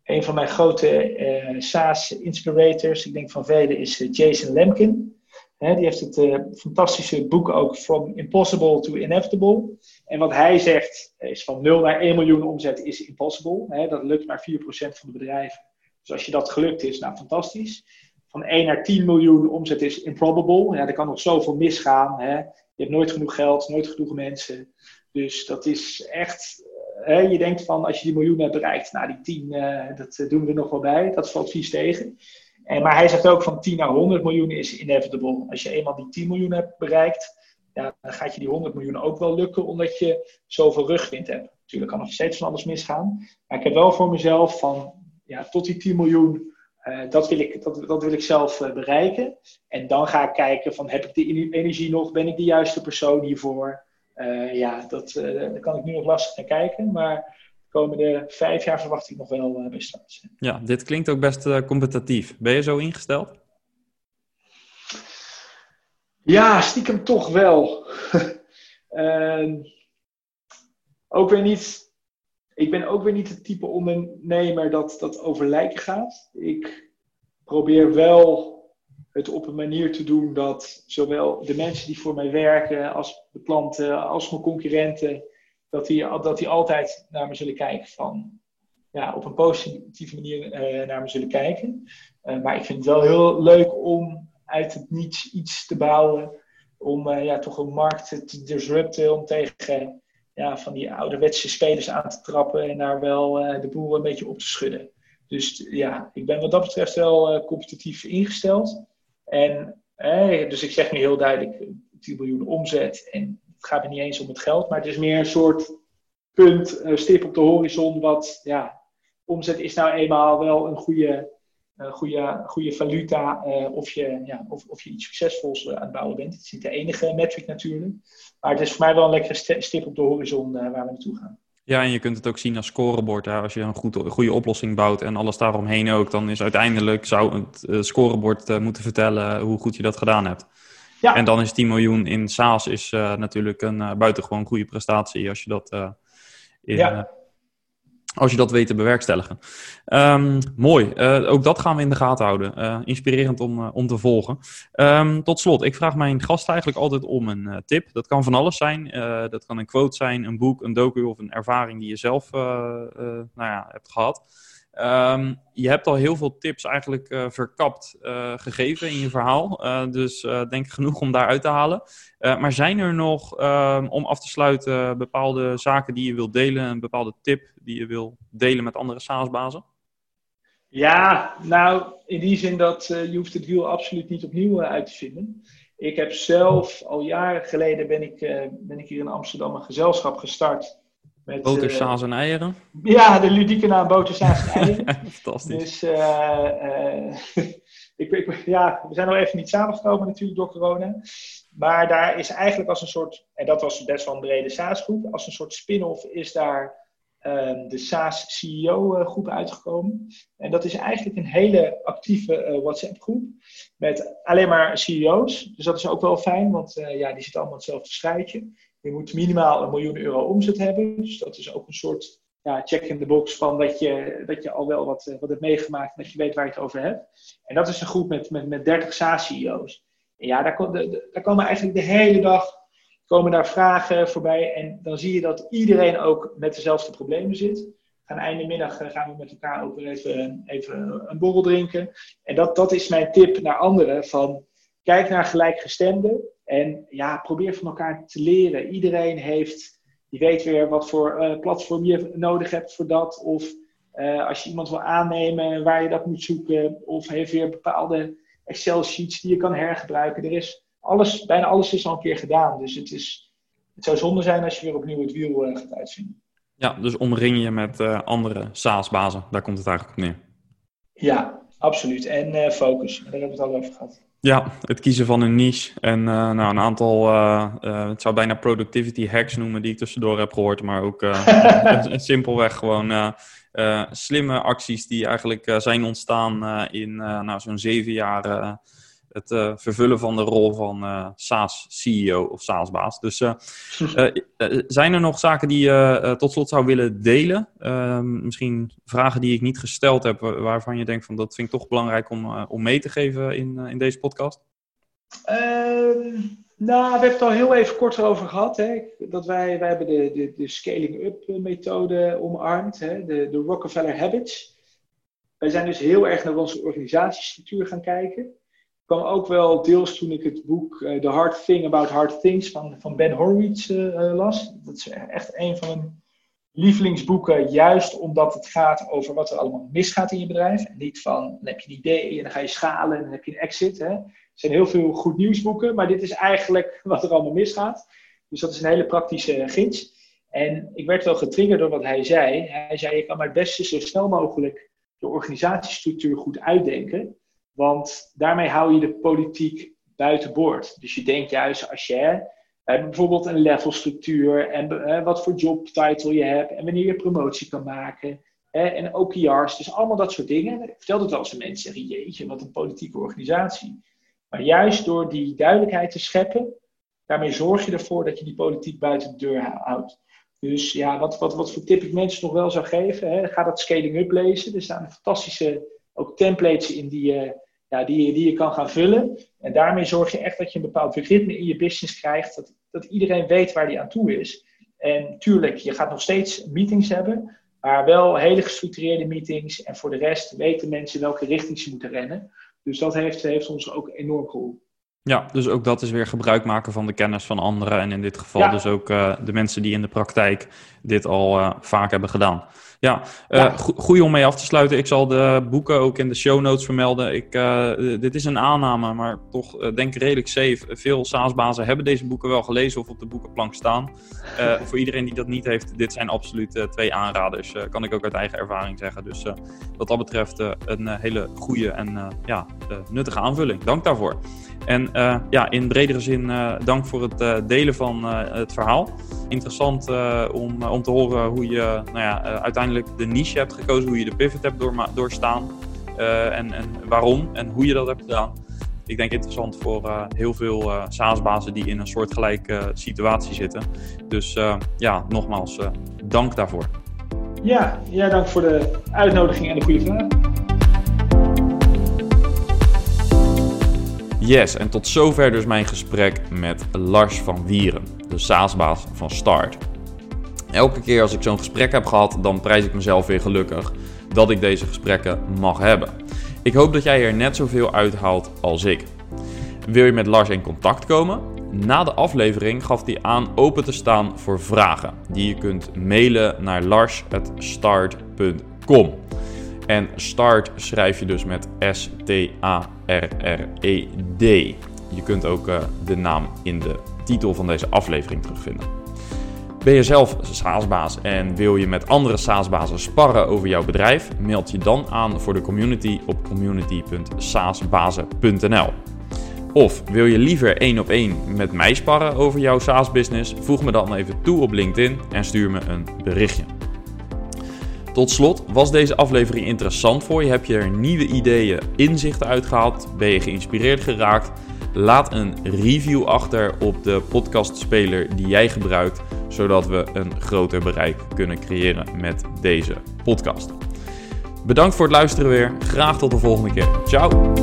Een van mijn grote uh, SaaS-inspirators, ik denk van velen, is uh, Jason Lemkin. He, die heeft het uh, fantastische boek ook From Impossible to Inevitable. En wat hij zegt is van 0 naar 1 miljoen omzet is impossible. Dat lukt maar 4% van de bedrijven. Dus als je dat gelukt is, nou fantastisch. Van 1 naar 10 miljoen omzet is improbable. Ja, er kan nog zoveel misgaan. He. Je hebt nooit genoeg geld, nooit genoeg mensen. Dus dat is echt je denkt van als je die miljoen hebt bereikt, nou die 10, uh, dat eh, doen we nog wel bij. Dat valt vies tegen. En, maar hij zegt ook van 10 naar 100 miljoen is inevitable. Als je eenmaal die 10 miljoen hebt bereikt, ja, dan gaat je die 100 miljoen ook wel lukken, omdat je zoveel rugwind hebt. Natuurlijk kan nog steeds van alles misgaan. Maar ik heb wel voor mezelf van ja, tot die 10 miljoen uh, dat, wil ik, dat, dat wil ik zelf uh, bereiken. En dan ga ik kijken van heb ik de energie nog? Ben ik de juiste persoon hiervoor? Uh, ja, dat, daar kan ik nu nog lastig naar kijken. Maar de komende vijf jaar verwacht ik nog wel uh, Start. Ja, dit klinkt ook best competitief. Ben je zo ingesteld? Ja, stiekem toch wel. Ehm, ook weer niet. Ik ben ook weer niet het type ondernemer dat, dat over lijken gaat. Ik probeer wel het op een manier te doen dat zowel de mensen die voor mij werken, als de klanten, als mijn concurrenten, dat die, dat die altijd naar me zullen kijken van ja, op een positieve manier naar me zullen kijken. maar ik vind het wel heel leuk om uit het niets iets te bouwen. Om ja, toch een markt te disrupten. Om tegen ja, van die ouderwetse spelers aan te trappen. En daar wel de boel een beetje op te schudden. Dus ja, ik ben wat dat betreft wel competitief ingesteld. En dus ik zeg nu heel duidelijk 10 miljoen omzet. En het gaat er niet eens om het geld, maar het is meer een soort punt, stip op de horizon. Wat, ja, omzet is nou eenmaal wel een goede, goede, goede valuta. Uh, of, je, ja, of, of je iets succesvols aan het bouwen bent. Het is niet de enige metric natuurlijk. Maar het is voor mij wel een lekkere stip op de horizon waar we naartoe gaan. Ja, en je kunt het ook zien als scorebord. Hè? Als je een, goed, goede oplossing bouwt en alles daaromheen ook, dan is uiteindelijk zou het scorebord moeten vertellen hoe goed je dat gedaan hebt. Ja. En dan is 10 miljoen in SaaS is uh, natuurlijk een buitengewoon goede prestatie als je dat, in, ja. Als je dat weet te bewerkstelligen. Um, mooi, ook dat gaan we in de gaten houden. inspirerend om, om te volgen. Um, tot slot, ik vraag mijn gast eigenlijk altijd om een tip. Dat kan van alles zijn. dat kan een quote zijn, een boek, een docu of een ervaring die je zelf nou ja, hebt gehad. Um, je hebt al heel veel tips eigenlijk uh, verkapt uh, gegeven in je verhaal. Uh, dus denk genoeg om daaruit te halen. maar zijn er nog, um, om af te sluiten, bepaalde zaken die je wilt delen? Een bepaalde tip die je wil delen met andere SaaS-bazen? Ja, nou, in die zin dat je hoeft het wiel absoluut niet opnieuw uit te vinden. Ik heb zelf, al jaren geleden ben ik, ben ik hier in Amsterdam een gezelschap gestart met, boter, eh, saus en eieren? Ja, de ludieke naam boter, saus en eieren. Fantastisch. Dus uh, uh, ik, ik, ja, we zijn nog even niet samengekomen natuurlijk door corona. Maar daar is eigenlijk als een soort, en dat was best wel een brede SaaS-groep, als een soort spin-off is daar uh, de SaaS CEO-groep uitgekomen. En dat is eigenlijk een hele actieve WhatsApp-groep met alleen maar CEO's. Dus dat is ook wel fijn, want ja, die zitten allemaal hetzelfde strijdje. Je moet minimaal een miljoen euro omzet hebben. Dus dat is ook een soort ja, check in the box van dat je, dat je al wel wat, eh, wat hebt meegemaakt en dat je weet waar je het over hebt. En dat is een groep met, met, met 30 SaaS-CEO's. En ja, daar, daar komen eigenlijk de hele dag komen daar vragen voorbij. En dan zie je dat iedereen ook met dezelfde problemen zit. Gaan einde middag eh, gaan we met elkaar ook weer even, even een borrel drinken. En dat, dat is mijn tip naar anderen. Van, kijk naar gelijkgestemden. En ja, probeer van elkaar te leren. Iedereen heeft, die weet weer wat voor uh, platform je nodig hebt voor dat. Of uh, als je iemand wil aannemen, waar je dat moet zoeken. Of heeft weer bepaalde Excel-sheets die je kan hergebruiken. Er is alles, bijna alles is al een keer gedaan. Dus het, is, het zou zonde zijn als je weer opnieuw het wiel uh, gaat uitvinden. Ja, dus omring je met andere SaaS-bazen. Daar komt het eigenlijk op neer. Ja, absoluut. En focus. Daar hebben we het al over gehad. Ja, het kiezen van een niche en uh, nou, een aantal, uh, uh, het zou bijna productivity hacks noemen die ik tussendoor heb gehoord, maar ook simpelweg gewoon slimme acties die eigenlijk zijn ontstaan in nou, zo'n zeven jaar het uh, vervullen van de rol van uh, SaaS-CEO of SaaS-baas. Dus uh, zijn er nog zaken die je tot slot zou willen delen? Ehm, misschien vragen die ik niet gesteld heb, waarvan je denkt van dat vind ik toch belangrijk om, om mee te geven in, in deze podcast? Ehm, nou, we hebben het al heel even kort over gehad. Hè? Dat wij, wij hebben de, de, de scaling-up methode omarmd, hè? De, de Rockefeller Habits. Wij zijn dus heel erg naar onze organisatiestructuur gaan kijken kwam ook wel deels toen ik het boek uh, The Hard Thing About Hard Things van, van Ben Horowitz uh, las. Dat is echt een van mijn lievelingsboeken, juist omdat het gaat over wat er allemaal misgaat in je bedrijf. Niet van, dan heb je een idee en dan ga je schalen en dan heb je een exit. Hè. Er zijn heel veel goed nieuwsboeken, maar dit is eigenlijk wat er allemaal misgaat. Dus dat is een hele praktische gids. En ik werd wel getriggerd door wat hij zei. Hij zei, je kan maar het beste zo snel mogelijk de organisatiestructuur goed uitdenken. Want daarmee hou je de politiek buiten boord. Dus je denkt juist als je hè, bijvoorbeeld een levelstructuur en hè, wat voor jobtitle je hebt en wanneer je promotie kan maken. Hè, en OKR's, dus allemaal dat soort dingen. Ik vertel het wel eens aan mensen, zeggen, jeetje, wat een politieke organisatie. Maar juist door die duidelijkheid te scheppen, daarmee zorg je ervoor dat je die politiek buiten de deur houdt. Dus ja, wat, wat, wat voor tip ik mensen nog wel zou geven, hè, ga dat scaling up lezen. Er staan fantastische ook templates in die je, ja, die, die je kan gaan vullen. En daarmee zorg je echt dat je een bepaald ritme in je business krijgt. Dat, dat iedereen weet waar die aan toe is. En tuurlijk, je gaat nog steeds meetings hebben. Maar wel hele gestructureerde meetings. En voor de rest weten mensen welke richting ze moeten rennen. Dus dat heeft, heeft ons ook enorm geholpen. Ja, dus ook dat is weer gebruik maken van de kennis van anderen. En in dit geval dus ook uh, de mensen die in de praktijk dit al uh, vaak hebben gedaan. Ja, uh, ja. goeie om mee af te sluiten. Ik zal de boeken ook in de show notes vermelden. Ik, dit is een aanname, maar toch denk redelijk safe. Veel SaaS-bazen hebben deze boeken wel gelezen of op de boekenplank staan. voor iedereen die dat niet heeft, dit zijn absoluut twee aanraders. kan ik ook uit eigen ervaring zeggen. Dus wat dat betreft een hele goede en ja, nuttige aanvulling. Dank daarvoor. En uh, ja, in bredere zin uh, dank voor het uh, delen van het verhaal. Interessant om, om te horen hoe je nou ja, uiteindelijk de niche hebt gekozen, hoe je de pivot hebt door, doorstaan en, en waarom en hoe je dat hebt gedaan. Ik denk interessant voor heel veel SaaS-bazen die in een soortgelijke situatie zitten. Dus ja, nogmaals, dank daarvoor. Ja, ja, dank voor de uitnodiging en de goede vragen. Yes, en tot zover dus mijn gesprek met Lars van Wieren, de SaaS-baas van Start. Elke keer als ik zo'n gesprek heb gehad, dan prijs ik mezelf weer gelukkig dat ik deze gesprekken mag hebben. Ik hoop dat jij er net zoveel uithaalt als ik. Wil je met Lars in contact komen? Na de aflevering gaf hij aan open te staan voor vragen die je kunt mailen naar lars.start.com. En start schrijf je dus met S-T-A-R-R-E-D. Je kunt ook uh, de naam in de titel van deze aflevering terugvinden. Ben je zelf SaaS-baas en wil je met andere SaaS-bazen sparren over jouw bedrijf? Meld je dan aan voor de community op community.saasbazen.nl. Of wil je liever één op één met mij sparren over jouw SaaS-business? Voeg me dan even toe op LinkedIn en stuur me een berichtje. Tot slot, was deze aflevering interessant voor je? Heb je er nieuwe ideeën, inzichten uitgehaald? Ben je geïnspireerd geraakt? Laat een review achter op de podcastspeler die jij gebruikt, zodat we een groter bereik kunnen creëren met deze podcast. Bedankt voor het luisteren weer. Graag tot de volgende keer. Ciao.